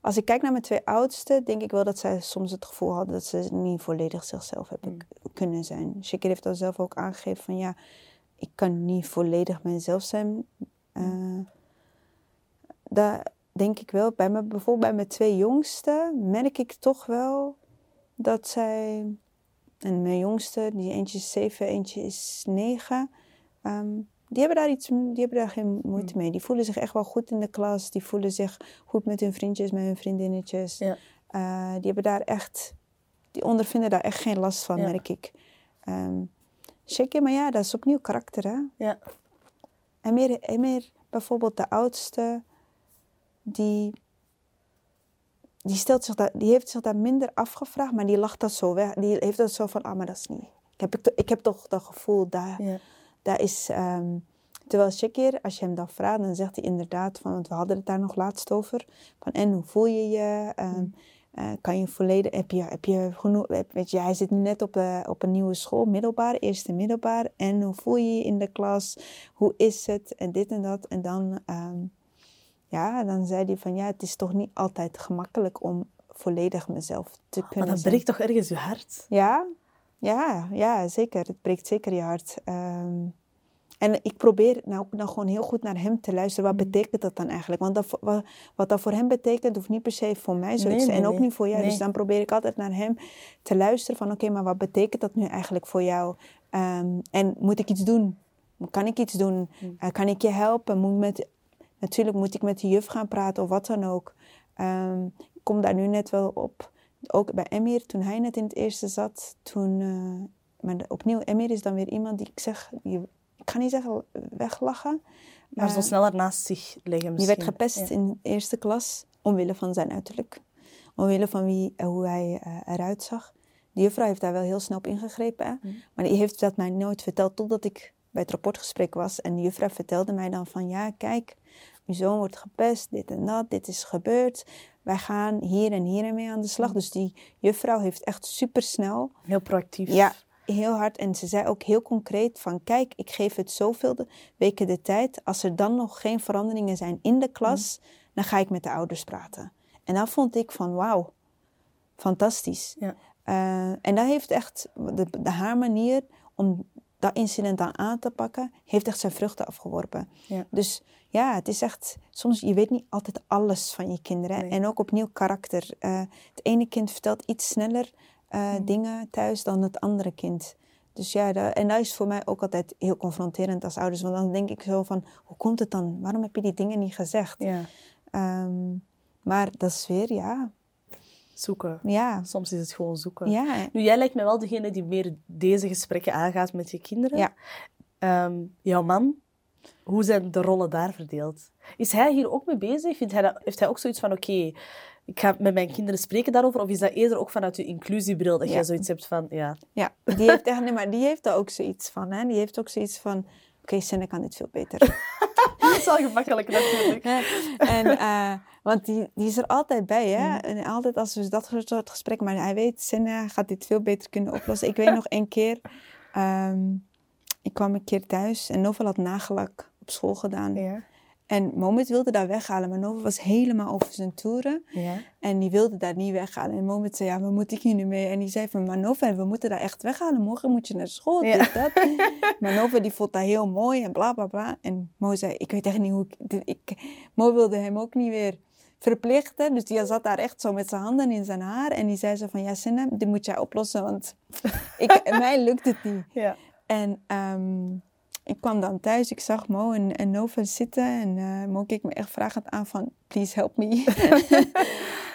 Als ik kijk naar mijn twee oudsten, denk ik wel dat zij soms het gevoel hadden dat ze niet volledig zichzelf hebben mm. kunnen zijn. Shakir heeft dat zelf ook aangegeven van ja, ik kan niet volledig mezelf zijn. Uh, daar denk ik wel. Bij me, bijvoorbeeld bij mijn twee jongsten merk ik toch wel dat zij. En mijn jongste, die eentje is zeven, eentje is negen. Ehm, die hebben daar, iets, die hebben daar geen moeite hmm. mee. Die voelen zich echt wel goed in de klas. Die voelen zich goed met hun vriendjes, met hun vriendinnetjes. Ja. Uh, die hebben daar echt, die ondervinden daar echt geen last van, merk ik. Um, maar ja, dat is opnieuw karakter, hè? Ja. En meer, en meer bijvoorbeeld de oudste, die, die, stelt zich dat, die heeft zich daar minder afgevraagd, maar die lacht dat zo weg. Die heeft dat zo van, ah, maar dat is niet. Ik heb, ik heb toch dat gevoel dat... Ja dat is, um, terwijl Shakir, als je hem dan vraagt, dan zegt hij inderdaad van, want we hadden het daar nog laatst over, van en hoe voel je je? Um, uh, kan je volledig, heb je, heb je genoeg, weet je, hij zit nu net op, uh, op een nieuwe school, middelbaar, eerste middelbaar. En hoe voel je je in de klas? Hoe is het? En dit en dat. En dan, um, ja, dan zei hij van, ja, het is toch niet altijd gemakkelijk om volledig mezelf te kunnen Maar dat breekt toch ergens je hart? Ja, ja, ja, zeker. Het breekt zeker je hart. Ehm, en ik probeer nou, nou gewoon heel goed naar hem te luisteren. Wat mm. betekent dat dan eigenlijk? Want dat, wat, wat dat voor hem betekent, hoeft niet per se voor mij zo en ook niet voor jou. Dus dan probeer ik altijd naar hem te luisteren. Van oké, maar wat betekent dat nu eigenlijk voor jou? Ehm, en moet ik iets doen? Kan ik iets doen? Mm. Eh, kan ik je helpen? Moet met, natuurlijk moet ik met de juf gaan praten of wat dan ook. Um, ik kom daar nu net wel op ook bij Emir, toen hij net in het eerste zat, toen... Uh, maar opnieuw, Emir is dan weer iemand die ik zeg... Die, ik ga niet zeggen weglachen. Maar zo sneller naast zich leggen Die werd gepest in de eerste klas, omwille van zijn uiterlijk. Omwille van wie, uh, hoe hij uh, eruit zag. Die juffrouw heeft daar wel heel snel op ingegrepen. Mm. Maar die heeft dat mij nooit verteld totdat ik bij het rapportgesprek was. En de juffrouw vertelde mij dan van... Ja, kijk, uw zoon wordt gepest, dit en dat, dit is gebeurd. Wij gaan hier en hier mee aan de slag. Dus die juffrouw heeft echt super snel. Heel proactief. Ja, heel hard. En ze zei ook heel concreet van, kijk, ik geef het zoveel de weken de tijd. Als er dan nog geen veranderingen zijn in de klas, dan ga ik met de ouders praten. En dan vond ik van, wauw, fantastisch. Ja. Uh, en dat heeft echt, de, de, haar manier om dat incident dan aan te pakken, heeft echt zijn vruchten afgeworpen. Ja. Dus ja, het is echt, soms, je weet niet altijd alles van je kinderen. Nee. En ook opnieuw karakter. Uh, het ene kind vertelt iets sneller uh, Mm. dingen thuis dan het andere kind. Dus ja, dat, en dat is voor mij ook altijd heel confronterend als ouders. Want dan denk ik zo van, hoe komt het dan? Waarom heb je die dingen niet gezegd? Ja. Um, maar dat is weer, ja. Zoeken. Ja. Soms is het gewoon zoeken. Ja. Nu, jij lijkt me wel degene die meer deze gesprekken aangaat met je kinderen. Ja. Um, jouw man, hoe zijn de rollen daar verdeeld? Is hij hier ook mee bezig? Vindt hij dat, heeft hij ook zoiets van, oké, okay, ik ga met mijn kinderen spreken daarover? Of is dat eerder ook vanuit je inclusiebril dat Ja. jij zoiets hebt van, ja... Ja, die heeft echt, nee, maar die heeft daar ook zoiets van. Hè? Die heeft ook zoiets van, oké, okay, Senne kan dit veel beter. dat is wel gemakkelijk natuurlijk. en, uh, want die, die is er altijd bij, hè. Mm. En altijd als we dat soort gesprekken... Maar hij weet, Senne gaat dit veel beter kunnen oplossen. Ik weet nog een keer... Um, ik kwam een keer thuis en Novel had nagellak op school gedaan. Ja. En Moment wilde daar weghalen, maar Nova was helemaal over zijn toeren. Ja. En die wilde daar niet weghalen. En Moment zei, ja, waar moet ik hier nu mee? En die zei van, maar Nova, we moeten daar echt weghalen. Morgen moet je naar school, Ja. dit, dat. maar Nova, die vond dat heel mooi en bla, bla, bla. En Mo zei, ik weet echt niet hoe ik... ik Mo wilde hem ook niet weer verplichten. Dus die zat daar echt zo met zijn handen in zijn haar. En die zei zo van, ja, Sinne, dit moet jij oplossen, want ik, mij lukt het niet. Ja. En ehm, ik kwam dan thuis, ik zag Mo en, en Nova zitten. En eh, Mo keek me echt vragend aan van, please help me.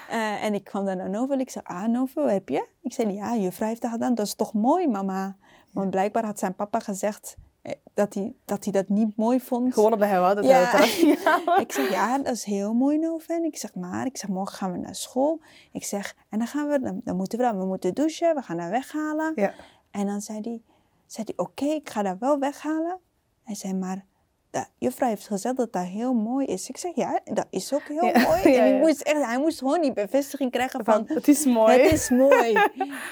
Eh, en ik kwam dan naar Nova en ik zei, ah Nova, wat heb je? Ik zei, ja, juffrouw heeft dat gedaan. Dat is toch mooi, mama? Want blijkbaar had zijn papa gezegd eh, dat hij dat, hij dat niet mooi vond. Gewoon omdat hij wou dat Ja. Ja. Ik zeg, ja, dat is heel mooi, Nova. En ik zeg, maar, ik zeg, morgen gaan we naar school. Ik zeg, en dan gaan we, dan, dan moeten we dan, we moeten douchen, we gaan dat weghalen. Ja. En dan zei hij, zei hij oké, ik ga dat wel weghalen. Hij zei, maar de juffrouw heeft gezegd dat dat heel mooi is. Ik zeg, ja, dat is ook heel Ja, mooi. ja, en ik moest echt, hij moest gewoon die bevestiging krijgen van, Van, het is mooi. het is mooi.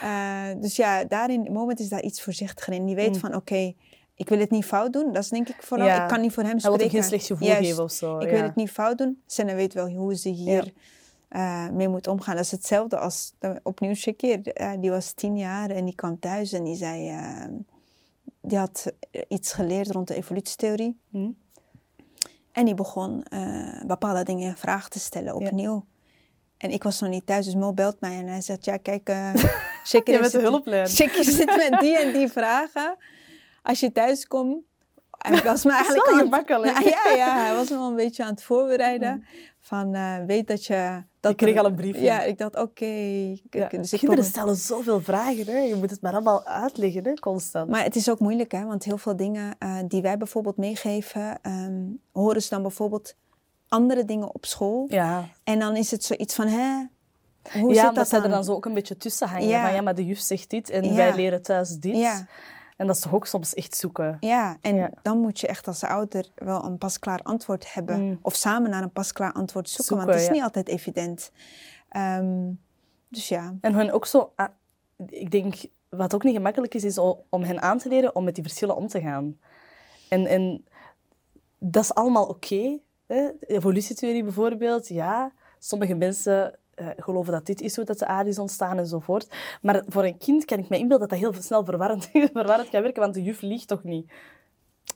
Eh, dus ja, daarin, moment is daar iets voorzichtiger in. Die weet Mm. van, oké, ik wil het niet fout doen. Dat is denk ik vooral, Ja. ik kan niet voor hem Hij spreken. wil ook geen slecht gevoel Juist. geven of zo. Ik wil het niet fout doen. Senna weet wel hoe ze hier eh, mee moet omgaan. Dat is hetzelfde als uh, opnieuw Shakir. Uh, die was tien jaar en die kwam thuis en die zei... Die had iets geleerd rond de evolutietheorie. Hm? En die begon uh, bepaalde dingen in vraag te stellen opnieuw. Ja. En ik was nog niet thuis, dus Mo belt mij en hij zegt... Ja, kijk, uh, Je zit. Shakir zit met die en die vragen. Als je thuis komt... Hij was me eigenlijk wel aan- gemakkelijk. Nou, ja, ja, hij was me al een beetje aan het voorbereiden. Van, uh, weet dat je... Dat Ik kreeg al een briefje. Ja, ik dacht, oké. Ja. Dus Kinderen stellen zoveel vragen. Hè. Je moet het maar allemaal uitleggen, hè, constant. Maar het is ook moeilijk, hè? Want heel veel dingen uh, die wij bijvoorbeeld meegeven... Um, horen ze dan bijvoorbeeld andere dingen op school. ja, En dan is het zoiets van, hè... Hoe ja zit dat zij dan? er dan zo ook een beetje tussen hangen. Ja. Van ja, maar de juf zegt dit en Ja. wij leren thuis dit. Ja. En dat is toch ook soms echt zoeken. Ja, en Ja. dan moet je echt als ouder wel een pasklaar antwoord hebben. Mm. Of samen naar een pasklaar antwoord zoeken, Zoeken, want het is ja. niet altijd evident. Ehm, dus ja, En hun ook zo... ah, Ik denk, wat ook niet gemakkelijk is, is om hen aan te leren om met die verschillen om te gaan. En, en dat is allemaal oké. hè. Evolutietheorie bijvoorbeeld, ja. Sommige mensen eh, geloven dat dit is hoe dat de aarde is ontstaan enzovoort. Maar voor een kind kan ik me inbeelden dat dat heel snel verwarrend, verwarrend kan werken, want de juf liegt toch niet?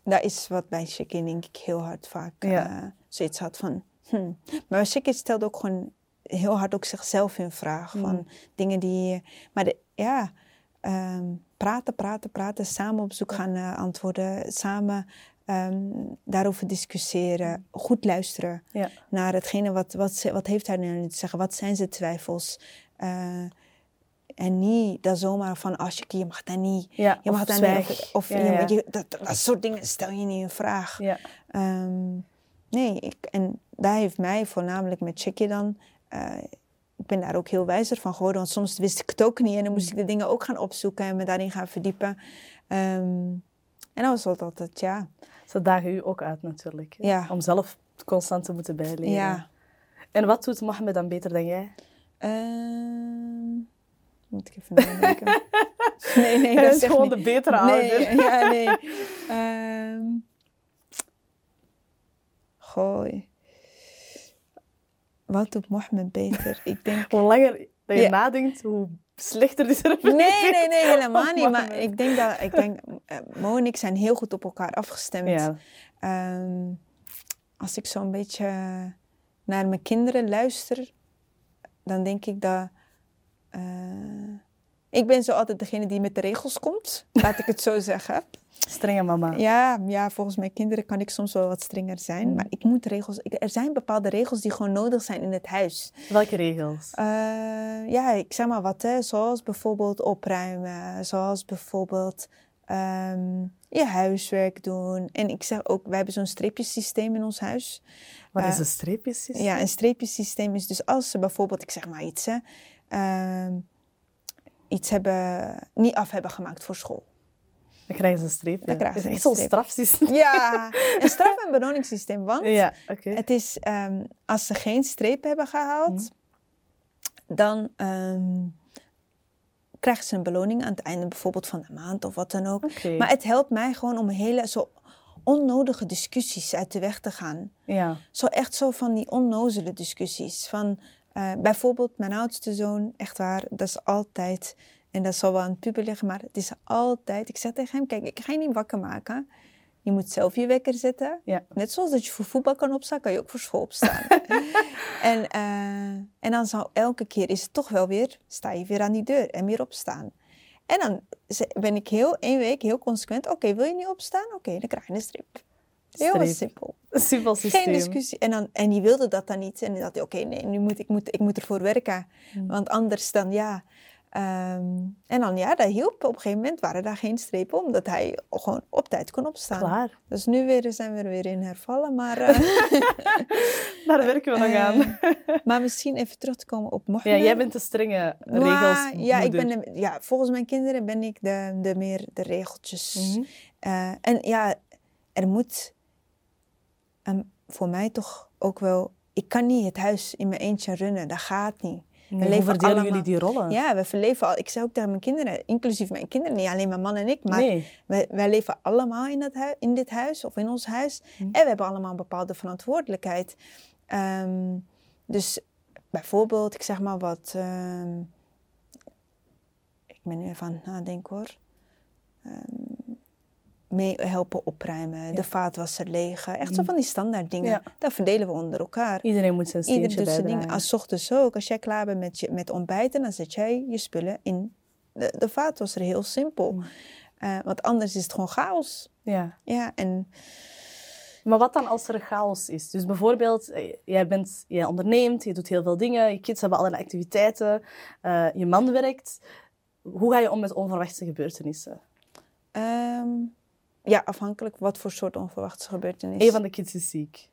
dat is wat bij Shekin denk ik heel hard vaak Ja. eh, zoiets had van... Hm. Maar Shekin stelde ook gewoon heel hard ook zichzelf in vraag. Mm. Van dingen die... Maar de, ja, ehm, praten, praten, praten. Samen op zoek gaan naar antwoorden. Samen ehm, daarover discussiëren. Goed luisteren. Ja. naar hetgene wat, wat, ze- wat heeft hij nu te zeggen, wat zijn zijn twijfels. Eh, en niet dat zomaar van, als je, je mag dat niet, Ja, je of mag dat niet. Of, of Ja, je- ja. je- dat, dat soort dingen stel je niet in vraag. Ehm, nee, ik, en daar heeft mij voornamelijk met Chicky dan, eh, ik ben daar ook heel wijzer van geworden, want soms wist ik het ook niet en dan moest ik de dingen ook gaan opzoeken en me daarin gaan verdiepen. Ehm, en dan was het altijd, ja, Ze dagen u ook uit natuurlijk. Ja. Om zelf constant te moeten bijleren. Ja. En wat doet Mohammed dan beter dan jij? Ehm, moet ik even nadenken. nee, nee, dat is gewoon niet. de betere nee, ouder. Ja, nee. Ehm, gooi. Wat doet Mohammed beter? Ik denk... Hoe langer dat je Ja. nadenkt, hoe slechter is er Nee, nee, nee, helemaal niet. Maar ik denk dat... Ik denk, eh, Mo en ik zijn heel goed op elkaar afgestemd. Ja. Ehm, als ik zo'n beetje naar mijn kinderen luister, dan denk ik dat. eh, ik ben zo altijd degene die met de regels komt, laat ik het zo zeggen. Strenge mama. Ja, ja, volgens mijn kinderen kan ik soms wel wat strenger zijn, Mm. maar ik moet regels. ik- er zijn bepaalde regels die gewoon nodig zijn in het huis. Welke regels? Eh, ja, ik zeg maar wat, hè, zoals bijvoorbeeld opruimen, zoals bijvoorbeeld ehm, je huiswerk doen. En ik zeg ook, wij hebben zo'n streepjesysteem in ons huis. Wat is eh, een streepjes? Ja, een streepjesysteem is dus als ze bijvoorbeeld, ik zeg maar iets, hè, ehm, iets hebben, niet af hebben gemaakt voor school. Dan krijgen ze een streep. Dan ja. krijgen Het ze is echt een zo'n strafsysteem. Ja, een straf- en beloningssysteem. Want Ja, het is, ehm, als ze geen streep hebben gehaald, Mhm. dan ehm, krijgen ze een beloning aan het einde bijvoorbeeld van de maand of wat dan ook. Maar het helpt mij gewoon om hele zo onnodige discussies uit de weg te gaan. Ja. Zo echt zo van die onnozele discussies. Van eh, bijvoorbeeld mijn oudste zoon, echt waar, dat is altijd, en dat zal wel aan het puber liggen, maar het is altijd, ik zeg tegen hem, kijk, ik ga je niet wakker maken. Je moet zelf je wekker zetten. Ja. Net zoals dat je voor voetbal kan opstaan, kan je ook voor school opstaan. en, eh, en dan zou elke keer is het toch wel weer, sta je weer aan die deur en weer opstaan. En dan ben ik heel één week heel consequent. Oké, wil je niet opstaan? Oké, dan krijg je een strip. Heel simpel. Een simpel systeem. Geen discussie. En, dan, en die wilde dat dan niet. En dan dacht hij, oké, nee, nu moet ik, moet, ik moet ervoor werken. Hmm. Want anders dan, ja... ehm, en dan, ja, dat hielp. Op een gegeven moment waren daar geen strepen, omdat hij gewoon op tijd kon opstaan. Klaar. Dus nu weer, zijn we er weer in hervallen. Maar, eh, Daar werken we nog eh, aan. maar misschien even terug te komen op Ja, Mohammed. jij bent de strenge regels. ja, ik ben de, ja, volgens mijn kinderen ben ik de, de meer de regeltjes. Mhm. Eh, en ja, er moet ehm, voor mij toch ook wel. Ik kan niet het huis in mijn eentje runnen, dat gaat niet. Hoe leven verdelen allemaal- jullie die rollen? Ja, we verleven al. Ik zei ook tegen mijn kinderen, inclusief mijn kinderen, niet alleen mijn man en ik, maar nee. wij, wij leven allemaal in, dat hui- in dit huis of in ons huis. Mhm. En we hebben allemaal een bepaalde verantwoordelijkheid. Ehm, dus bijvoorbeeld, ik zeg maar wat. ehm, ik ben nu even aan het nadenken hoor. Ehm, mee helpen opruimen, de vaatwasser legen. Echt zo van die standaard dingen. Ja. Dat verdelen we onder elkaar. Iedereen moet zijn steentje doet zijn dingen. Als 's ochtends ook, als jij klaar bent met, je, met ontbijten, dan zet jij je spullen in de, de vaatwasser. Heel simpel. Mm. Eh, want anders is het gewoon chaos. Ja. Ja, en Maar wat dan als er chaos is? Dus bijvoorbeeld, eh, jij, bent, jij onderneemt, je doet heel veel dingen, je kids hebben allerlei activiteiten, eh, je man werkt. Hoe ga je om met onverwachte gebeurtenissen? ehm, ja, afhankelijk wat voor soort onverwachte gebeurtenis. Een van de kids is ziek.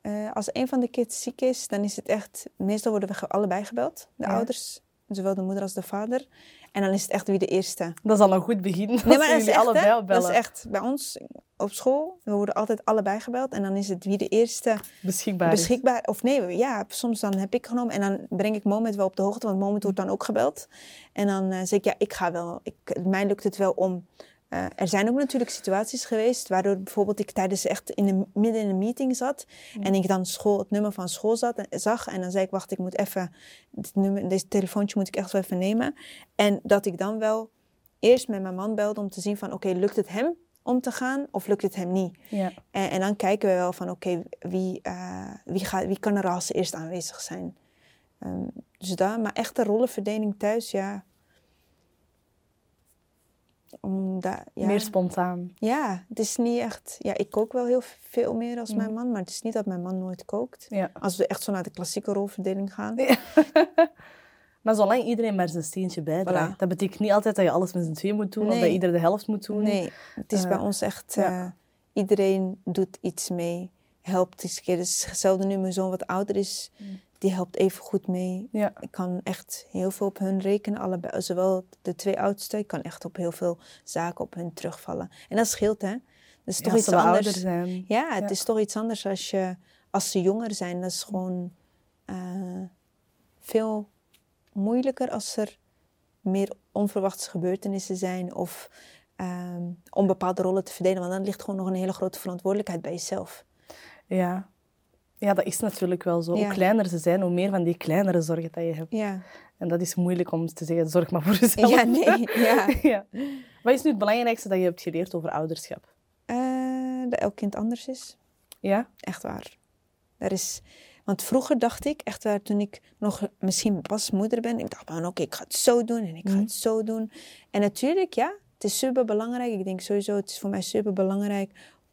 Eh, als een van de kids ziek is, dan is het echt... Meestal worden we allebei gebeld, de Ja. ouders. Zowel de moeder als de vader. En dan is het echt wie de eerste. Dat is al een goed begin. Nee, maar dat is echt, allebei hè? opbellen. Dat is echt bij ons op school. We worden altijd allebei gebeld. En dan is het wie de eerste beschikbaar. is. beschikbaar... Of nee, ja, soms dan heb ik genomen. En dan breng ik Moment wel op de hoogte. Want Moment wordt dan ook gebeld. En dan eh, zeg ik, ja, ik ga wel. Ik, mij lukt het wel om... eh, er zijn ook natuurlijk situaties geweest waardoor bijvoorbeeld ik tijdens echt in een, midden in een meeting zat en ik dan school, het nummer van school zat, en, zag en dan zei ik, wacht, ik moet even, dit nummer, deze telefoontje moet ik echt wel even nemen. En dat ik dan wel eerst met mijn man belde om te zien van, oké, lukt het hem om te gaan of lukt het hem niet? Ja. En, en dan kijken we wel van, oké, wie, eh, wie, gaat, wie kan er als eerst aanwezig zijn? Ehm, dus daar, maar echte rollenverdeling thuis, ja. Ja. Meer spontaan. Ja, het is niet echt. Ja, ik kook wel heel veel meer als mijn Mhm. man, maar het is niet dat mijn man nooit kookt. Ja. Als we echt zo naar de klassieke rolverdeling gaan. Maar zolang iedereen maar zijn steentje bijdraagt. Voilà. Dat betekent niet altijd dat je alles met z'n twee moet doen of dat ieder de helft moet doen. Nee, het is Eh, bij ons echt. ja. eh, iedereen doet iets mee, helpt eens een keer. Dus hetzelfde nu mijn zoon wat ouder is, Mm. die helpt even goed mee. Ja. Ik kan echt heel veel op hun rekenen, allebei. Zowel de twee oudste, ik kan echt op heel veel zaken op hun terugvallen. En dat scheelt, hè. Dat is toch Ja, iets anders. zijn. Ja, het Ja. is toch iets anders als, je, als ze jonger zijn. Dat is gewoon eh, veel moeilijker als er meer onverwachte gebeurtenissen zijn of ehm, om bepaalde rollen te verdelen. Want dan ligt gewoon nog een hele grote verantwoordelijkheid bij jezelf. Ja. ja, dat is natuurlijk wel zo. Ja. Hoe kleiner ze zijn, hoe meer van die kleinere zorgen dat je hebt. Ja, En dat is moeilijk om te zeggen, zorg maar voor jezelf. ja nee. Ja. Ja. Wat is nu het belangrijkste dat je hebt geleerd over ouderschap? Eh, dat elk kind anders is. Ja? Echt waar. Er is, want vroeger dacht ik, echt waar, toen ik nog misschien pas moeder ben, ik dacht van oké, ik ga het zo doen en ik ga Mhm. het zo doen. En natuurlijk, ja, het is super belangrijk. Ik denk sowieso, het is voor mij super belangrijk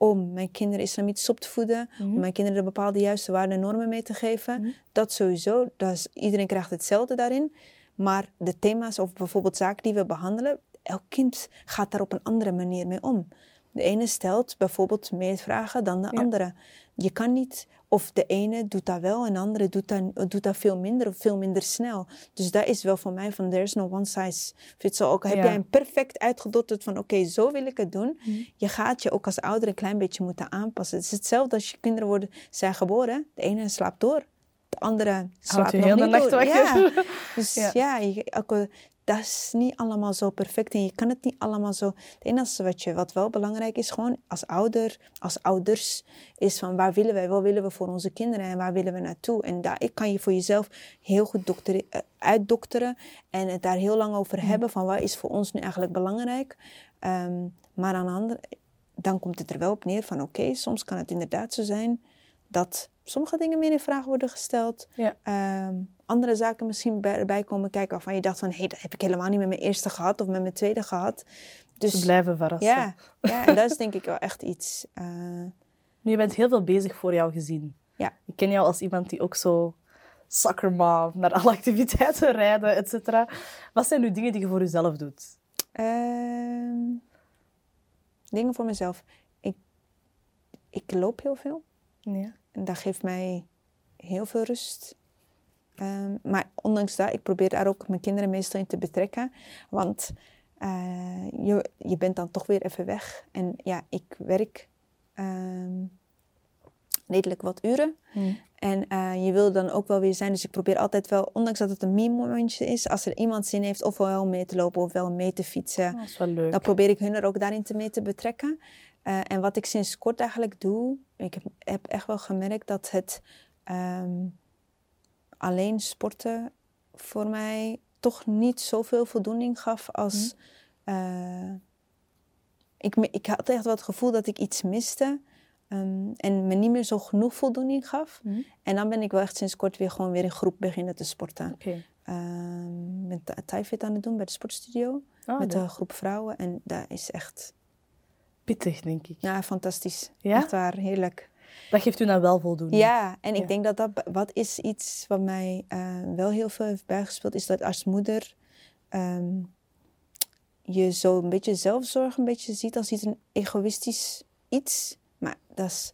om mijn kinderen islamitisch op te voeden, om mijn kinderen de bepaalde juiste waarden en normen mee te geven. Mhm. Dat sowieso, dat is, iedereen krijgt hetzelfde daarin. Maar de thema's of bijvoorbeeld zaken die we behandelen, elk kind gaat daar op een andere manier mee om. De ene stelt bijvoorbeeld meer vragen dan de Ja. andere. Je kan niet, of de ene doet dat wel en de andere doet dat, doet dat veel minder of veel minder snel. Dus dat is wel voor mij van, there's no one size fits all. Ook heb Ja. jij een perfect uitgedotterd van, oké, zo wil ik het doen. Je gaat je ook als ouder een klein beetje moeten aanpassen. Het is hetzelfde als je kinderen worden, zijn geboren. De ene slaapt door, de andere slaapt nog niet door. Ja. Dus Ja. ja, je, dat is niet allemaal zo perfect en je kan het niet allemaal zo. Het enige wat, je, wat wel belangrijk is, gewoon als ouder, als ouders, is van waar willen wij, wat willen we voor onze kinderen en waar willen we naartoe. En daar kan je voor jezelf heel goed dokteren, eh, uitdokteren en het daar heel lang over hebben van wat is voor ons nu eigenlijk belangrijk. Ehm, maar aan de andere, dan komt het er wel op neer van oké, soms kan het inderdaad zo zijn dat sommige dingen meer in vraag worden gesteld. Ja. Ehm, andere zaken misschien bij, erbij komen kijken waarvan je dacht van... hé, hey, dat heb ik helemaal niet met mijn eerste gehad of met mijn tweede gehad. Ze Dus blijven verrassen. ja, ja, en dat is denk ik wel echt iets... eh, Nu, je bent heel veel bezig voor jouw gezin. Ja. Ik ken jou als iemand die ook zo soccer mom, naar alle activiteiten rijden, et cetera. Wat zijn nu dingen die je voor jezelf doet? ehm, dingen voor mezelf. Ik, ik loop heel veel. Ja. En dat geeft mij heel veel rust. Ehm, maar ondanks dat, ik probeer daar ook mijn kinderen meestal in te betrekken. Want eh, je, je bent dan toch weer even weg. En ja, ik werk ehm, redelijk wat uren. En eh, je wil dan ook wel weer zijn. Dus ik probeer altijd wel, ondanks dat het een me-momentje is, als er iemand zin heeft of wel mee te lopen of wel mee te fietsen, Dat is wel leuk. dan probeer ik hun er ook daarin te mee te betrekken. Eh, en wat ik sinds kort eigenlijk doe, ik heb, heb echt wel gemerkt dat het ehm, alleen sporten voor mij toch niet zoveel voldoening gaf als. eh, ik, ik had echt wel het gevoel dat ik iets miste ehm, en me niet meer zo genoeg voldoening gaf. Mhm. En dan ben ik wel echt sinds kort weer gewoon weer in groep beginnen te sporten. Ehm met Thai-fit aan het doen bij de sportstudio Ah, met een groep vrouwen. En dat is echt Pittig, denk ik. ja, fantastisch. Ja? Echt waar, heerlijk. Dat geeft u dan wel voldoening. Ja, en ik Ja. denk dat dat wat is iets wat mij eh, wel heel veel heeft bijgespeeld, is dat als moeder ehm, je zo een beetje zelfzorg een beetje ziet als iets een egoïstisch iets. Maar dat is,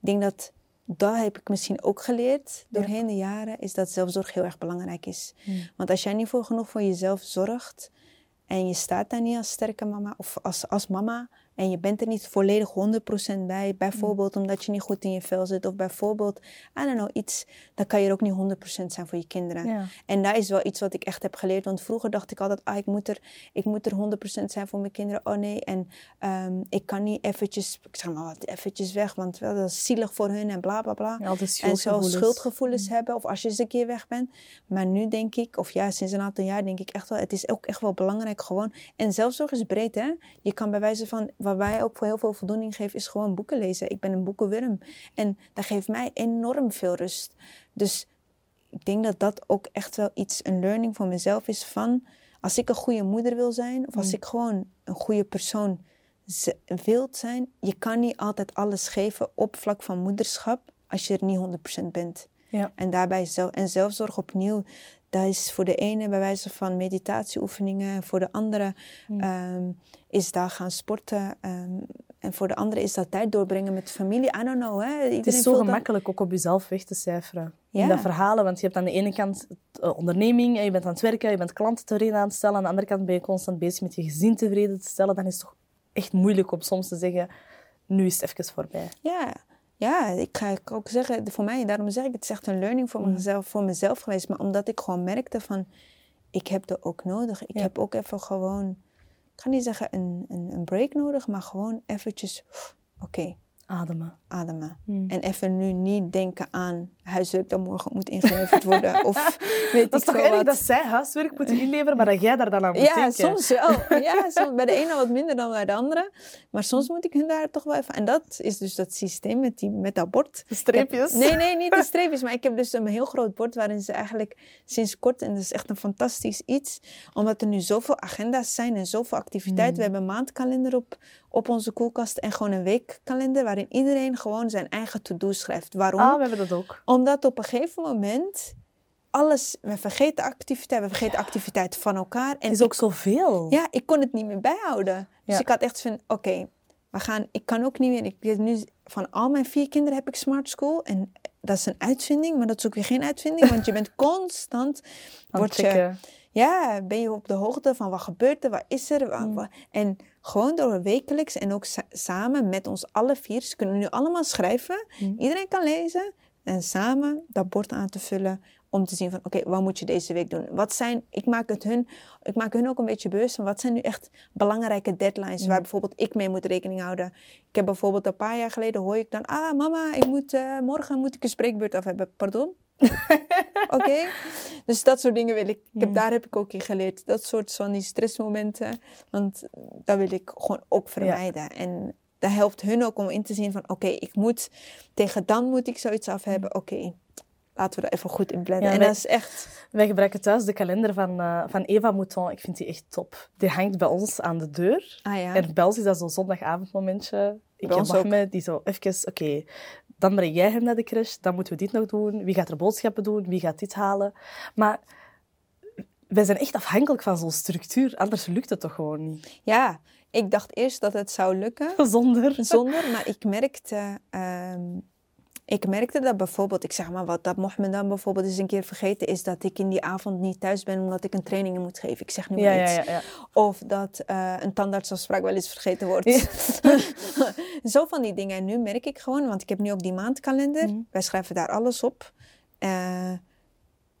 ik denk dat dat heb ik misschien ook geleerd doorheen de jaren, is dat zelfzorg heel erg belangrijk is. Hmm. Want als jij niet voor genoeg voor jezelf zorgt en je staat daar niet als sterke mama of als, als mama en je bent er niet volledig 100% bij, bijvoorbeeld omdat je niet goed in je vel zit of bijvoorbeeld, I don't know, iets, dan kan je er ook niet 100% zijn voor je kinderen. Ja. En dat is wel iets wat ik echt heb geleerd. Want vroeger dacht ik altijd, ah, ik moet er, ik moet er 100% zijn voor mijn kinderen. Oh nee, en ehm, ik kan niet eventjes, ik zeg maar wat, eventjes weg. Want wel, dat is zielig voor hun en bla bla bla. Ja, en zo schuldgevoelens. schuldgevoelens hebben. Of als je eens een keer weg bent. Maar nu denk ik, of ja, sinds een aantal jaar denk ik echt wel, het is ook echt wel belangrijk gewoon. En zelfzorg is breed, hè. Je kan bij wijze van, wat wij ook voor heel veel voldoening geven, is gewoon boeken lezen. Ik ben een boekenwurm. En dat geeft mij enorm veel rust. Dus ik denk dat dat ook echt wel iets, een learning voor mezelf is van... Als ik een goede moeder wil zijn, of als Mm. ik gewoon een goede persoon wilt zijn... Je kan niet altijd alles geven op vlak van moederschap als je er niet 100% bent. Ja. En daarbij zelf, en zelfzorg opnieuw, dat is voor de ene bij wijze van meditatieoefeningen, voor de andere Mm. ehm, is daar gaan sporten. ehm, en voor de andere is dat tijd doorbrengen met familie. I don't know, hè. Het is zo gemakkelijk ook op jezelf weg te cijferen. Ja. In dat verhalen, want je hebt aan de ene kant eh, onderneming, en je bent aan het werken, je bent klanten tevreden aan het stellen. Aan de andere kant ben je constant bezig met je gezin tevreden te stellen. Dan is het toch echt moeilijk om soms te zeggen, nu is het even voorbij. Ja, ja, ik ga ook zeggen, voor mij, daarom zeg ik, het is echt een learning voor, Mm. mezelf, voor mezelf geweest. Maar omdat ik gewoon merkte van, ik heb dat ook nodig. Ik Ja. heb ook even gewoon, ik ga niet zeggen een, een, een break nodig, maar gewoon eventjes, oké, Ademen. ademen. Mm. En even nu niet denken aan huiswerk dat morgen moet ingeleverd worden. of weet Dat is ik toch erg wat. dat zij huiswerk moeten inleveren, maar dat jij daar dan aan moet Ja, denken? soms wel. Ja, soms, bij de ene wat minder dan bij de andere. Maar soms moet ik hun daar toch wel even... En dat is dus dat systeem met, die, met dat bord. De streepjes. Heb- nee, nee, niet de streepjes. Maar ik heb dus een heel groot bord waarin ze eigenlijk sinds kort... En dat is echt een fantastisch iets. Omdat er nu zoveel agenda's zijn en zoveel activiteiten. We hebben een maandkalender op, op onze koelkast. En gewoon een weekkalender waarin iedereen gewoon zijn eigen to-do schrijft. Waarom? Ah, we hebben dat ook. Omdat op een gegeven moment... Alles, we vergeten activiteit, we vergeten activiteit van elkaar. En Het is ik ook zoveel. ja, ik kon het niet meer bijhouden. Dus Ja. ik had echt van, oké, we gaan, ik kan ook niet meer. Ik weet nu, van al mijn vier kinderen heb ik smart school. En dat is een uitvinding, maar dat is ook weer geen uitvinding. Want je bent constant, word je, ja, ben je op de hoogte van wat gebeurt er, wat is er. Wat, Mm. wat- en gewoon door wekelijks en ook sa- samen met ons alle vier. Ze kunnen nu allemaal schrijven. Mm. Iedereen kan lezen. En samen dat bord aan te vullen om te zien van oké, wat moet je deze week doen? Wat zijn, ik maak het hun, ik maak hun ook een beetje bewust van wat zijn nu echt belangrijke deadlines waar bijvoorbeeld ik mee moet rekening houden. Ik heb bijvoorbeeld een paar jaar geleden hoor ik dan, ah mama, ik moet, eh, morgen moet ik een spreekbeurt af hebben. Pardon? Oké? Dus dat soort dingen wil ik, ik heb, Mm. daar heb ik ook in geleerd. Dat soort van die stressmomenten, want dat wil ik gewoon ook vermijden. En dat helpt hun ook om in te zien van, oké, ik moet, tegen dan moet ik zoiets af hebben. Oké, laten we daar even goed in plannen. Ja, en wij- dat is echt, Wij gebruiken thuis de kalender van, eh, van Eva Mouton. Ik vind die echt top. Die hangt bij ons aan de deur. ah ja. En bij ons is dat zo'n zondagavondmomentje. Ik heb. Ahmed die zo even... Oké, dan breng jij hem naar de crash. Dan moeten we dit nog doen. Wie gaat er boodschappen doen? Wie gaat dit halen? Maar wij zijn echt afhankelijk van zo'n structuur. Anders lukt het toch gewoon niet. ja, ik dacht eerst dat het zou lukken Zonder. zonder, maar ik merkte, ehm, ik merkte dat bijvoorbeeld, ik zeg maar wat, dat mocht me dan bijvoorbeeld eens een keer vergeten, is dat ik in die avond niet thuis ben omdat ik een training moet geven. Ik zeg nu maar ja, iets. ja. ja. Of dat eh, een tandartsafspraak wel eens vergeten wordt. Zo van die dingen. En nu merk ik gewoon, want ik heb nu ook die maandkalender. Mhm. Wij schrijven daar alles op. Eh,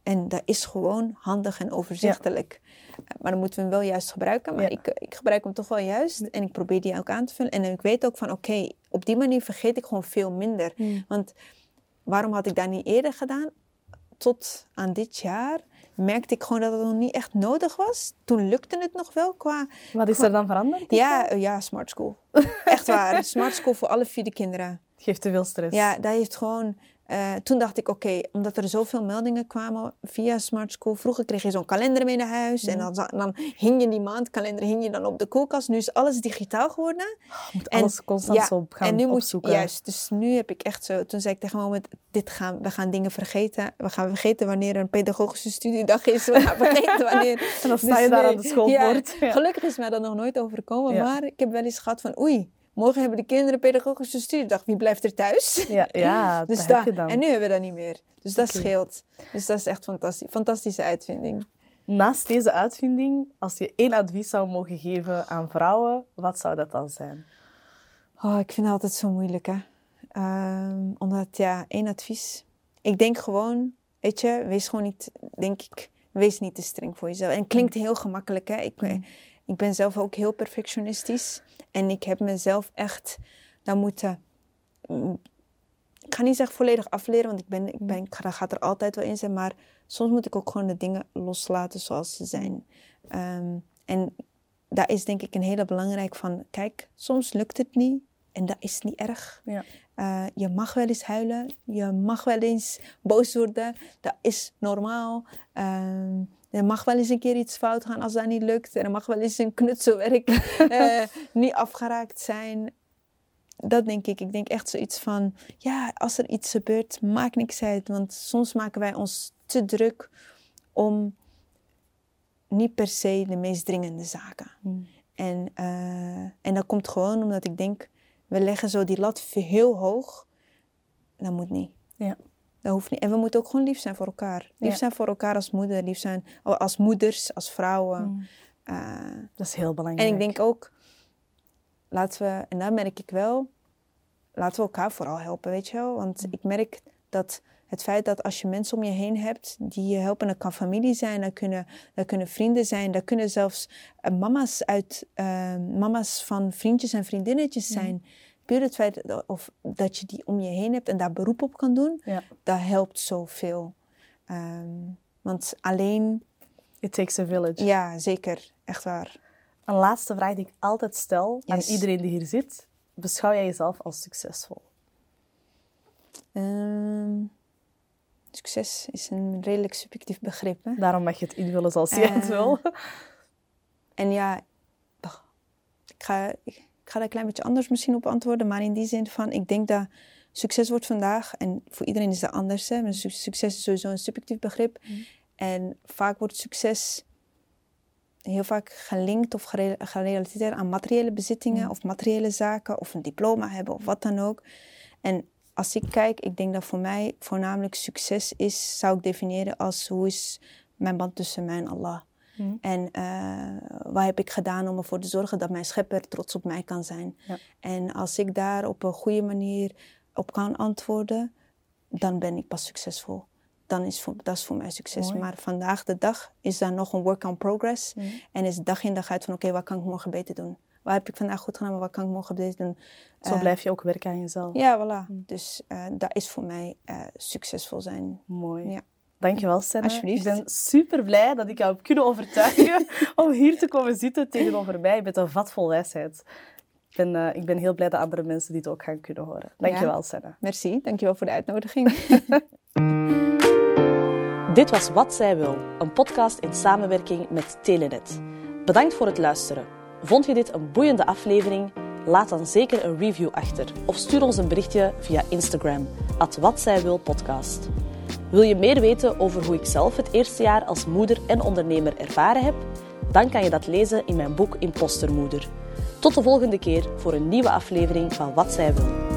en dat is gewoon handig en overzichtelijk. Maar dan moeten we hem wel juist gebruiken. Maar Ja. ik, ik gebruik hem toch wel juist. En ik probeer die ook aan te vullen. En ik weet ook van, oké, op die manier vergeet ik gewoon veel minder. Mm. Want waarom had ik dat niet eerder gedaan? Tot aan dit jaar merkte ik gewoon dat het nog niet echt nodig was. Toen lukte het nog wel qua Wat is er dan veranderd? ja, eh, ja, smart school. Echt waar. Smart school voor alle vier de kinderen. Het geeft te veel stress. Ja, dat heeft gewoon... eh, toen dacht ik, oké, omdat er zoveel meldingen kwamen via Smart School. Vroeger kreeg je zo'n kalender mee naar huis. En dan, dan hing je die maandkalender hing je dan op de koelkast. Nu is alles digitaal geworden. Je moet En- alles constant ja, zo gaan en nu moet opzoeken. juist. Dus nu heb ik echt zo... Toen zei ik tegen mijn moment, dit gaan, we gaan dingen vergeten. We gaan vergeten wanneer een pedagogische studiedag is. We gaan vergeten wanneer... En dan sta Dus je daar aan de schoolpoort. ja, Ja. Gelukkig is mij dat nog nooit overkomen. Maar ik heb wel eens gehad van... Oei, morgen hebben de kinderen pedagogische studiedag. Wie blijft er thuis? Ja, ja Dus dan. En nu hebben we dat niet meer. Dus dat scheelt. Dus dat is echt fantastisch. Fantastische uitvinding. Naast deze uitvinding, als je één advies zou mogen geven aan vrouwen, wat zou dat dan zijn? Oh, ik vind het altijd zo moeilijk, hè. Ehm, omdat, ja, één advies. Ik denk gewoon, weet je, wees gewoon niet, denk ik, wees niet te streng voor jezelf. En het klinkt heel gemakkelijk, hè. Ik, ben- ik ben zelf ook heel perfectionistisch. En ik heb mezelf echt dan moeten, mm, ik ga niet zeggen volledig afleren, want ik ben, ik ben, ik ga, gaat er altijd wel in zijn. Maar soms moet ik ook gewoon de dingen loslaten zoals ze zijn. Ehm, en daar is denk ik een hele belangrijk van. Kijk, soms lukt het niet en dat is niet erg. Ja. Eh, je mag wel eens huilen, je mag wel eens boos worden. Dat is normaal. Ehm, er mag wel eens een keer iets fout gaan als dat niet lukt. En er mag wel eens een knutselwerk eh, niet afgeraakt zijn. Dat denk ik. Ik denk echt zoiets van, ja, als er iets gebeurt, maakt niks uit. Want soms maken wij ons te druk om niet per se de meest dringende zaken. Hmm. En, eh, en dat komt gewoon omdat ik denk, we leggen zo die lat heel hoog. Dat moet niet. Ja. Dat hoeft niet. En we moeten ook gewoon lief zijn voor elkaar. Lief Ja. zijn voor elkaar als moeder, lief zijn als moeders, als vrouwen. Hmm. Eh, Dat is heel belangrijk. en ik denk ook, laten we, en daar merk ik wel, laten we elkaar vooral helpen, weet je wel. Want ik merk dat het feit dat als je mensen om je heen hebt die je helpen, dat kan familie zijn, dat kunnen, dat kunnen vrienden zijn, dat kunnen zelfs uh, mama's, uit, uh, mama's van vriendjes en vriendinnetjes zijn. Puur het feit dat, of, dat je die om je heen hebt en daar beroep op kan doen, Ja. dat helpt zoveel. Um, want alleen... It takes a village. Ja, zeker. Echt waar. Een laatste vraag die ik altijd stel Yes. aan iedereen die hier zit. Beschouw jij jezelf als succesvol? Um, succes is een redelijk subjectief begrip. Hè? Daarom mag je het invullen zoals jij het Eh, wil. En ja, ik ga, ik, ik ga daar een klein beetje anders misschien op antwoorden. Maar in die zin van, ik denk dat succes wordt vandaag... En voor iedereen is dat anders. Hè? Maar succes is sowieso een subjectief begrip. En vaak wordt succes heel vaak gelinkt of gere- gerelateerd aan materiële bezittingen Mm. of materiële zaken of een diploma hebben of wat dan ook. En als ik kijk, ik denk dat voor mij voornamelijk succes is, zou ik definiëren als hoe is mijn band tussen mij en Allah. Mm. En eh, wat heb ik gedaan om ervoor te zorgen dat mijn schepper trots op mij kan zijn. Ja. En als ik daar op een goede manier op kan antwoorden, dan ben ik pas succesvol. Dan is voor, dat is voor mij succes. Mooi. Maar vandaag de dag is daar nog een work on progress. Mhm. En is dag in dag uit van oké, wat kan ik morgen beter doen? Wat heb ik vandaag goed gedaan, maar wat kan ik morgen beter doen? Zo Eh, blijf je ook werken aan jezelf. Ja, voilà. Dus eh, dat is voor mij succesvol zijn. Mooi. Ja. Dankjewel, Senna. Alsjeblieft. Ik ben super blij dat ik jou heb kunnen overtuigen om hier te komen zitten tegenover mij met een vat vol wijsheid. Ik ben, eh, ik ben heel blij dat andere mensen dit ook gaan kunnen horen. Dankjewel, Senna. Merci, dankjewel voor de uitnodiging. Dit was Wat Zij Wil, een podcast in samenwerking met Telenet. Bedankt voor het luisteren. Vond je dit een boeiende aflevering? Laat dan zeker een review achter of stuur ons een berichtje via Instagram, at Wat Zij Wil podcast. Wil je meer weten over hoe ik zelf het eerste jaar als moeder en ondernemer ervaren heb? Dan kan je dat lezen in mijn boek Impostermoeder. Tot de volgende keer voor een nieuwe aflevering van Wat Zij Wil.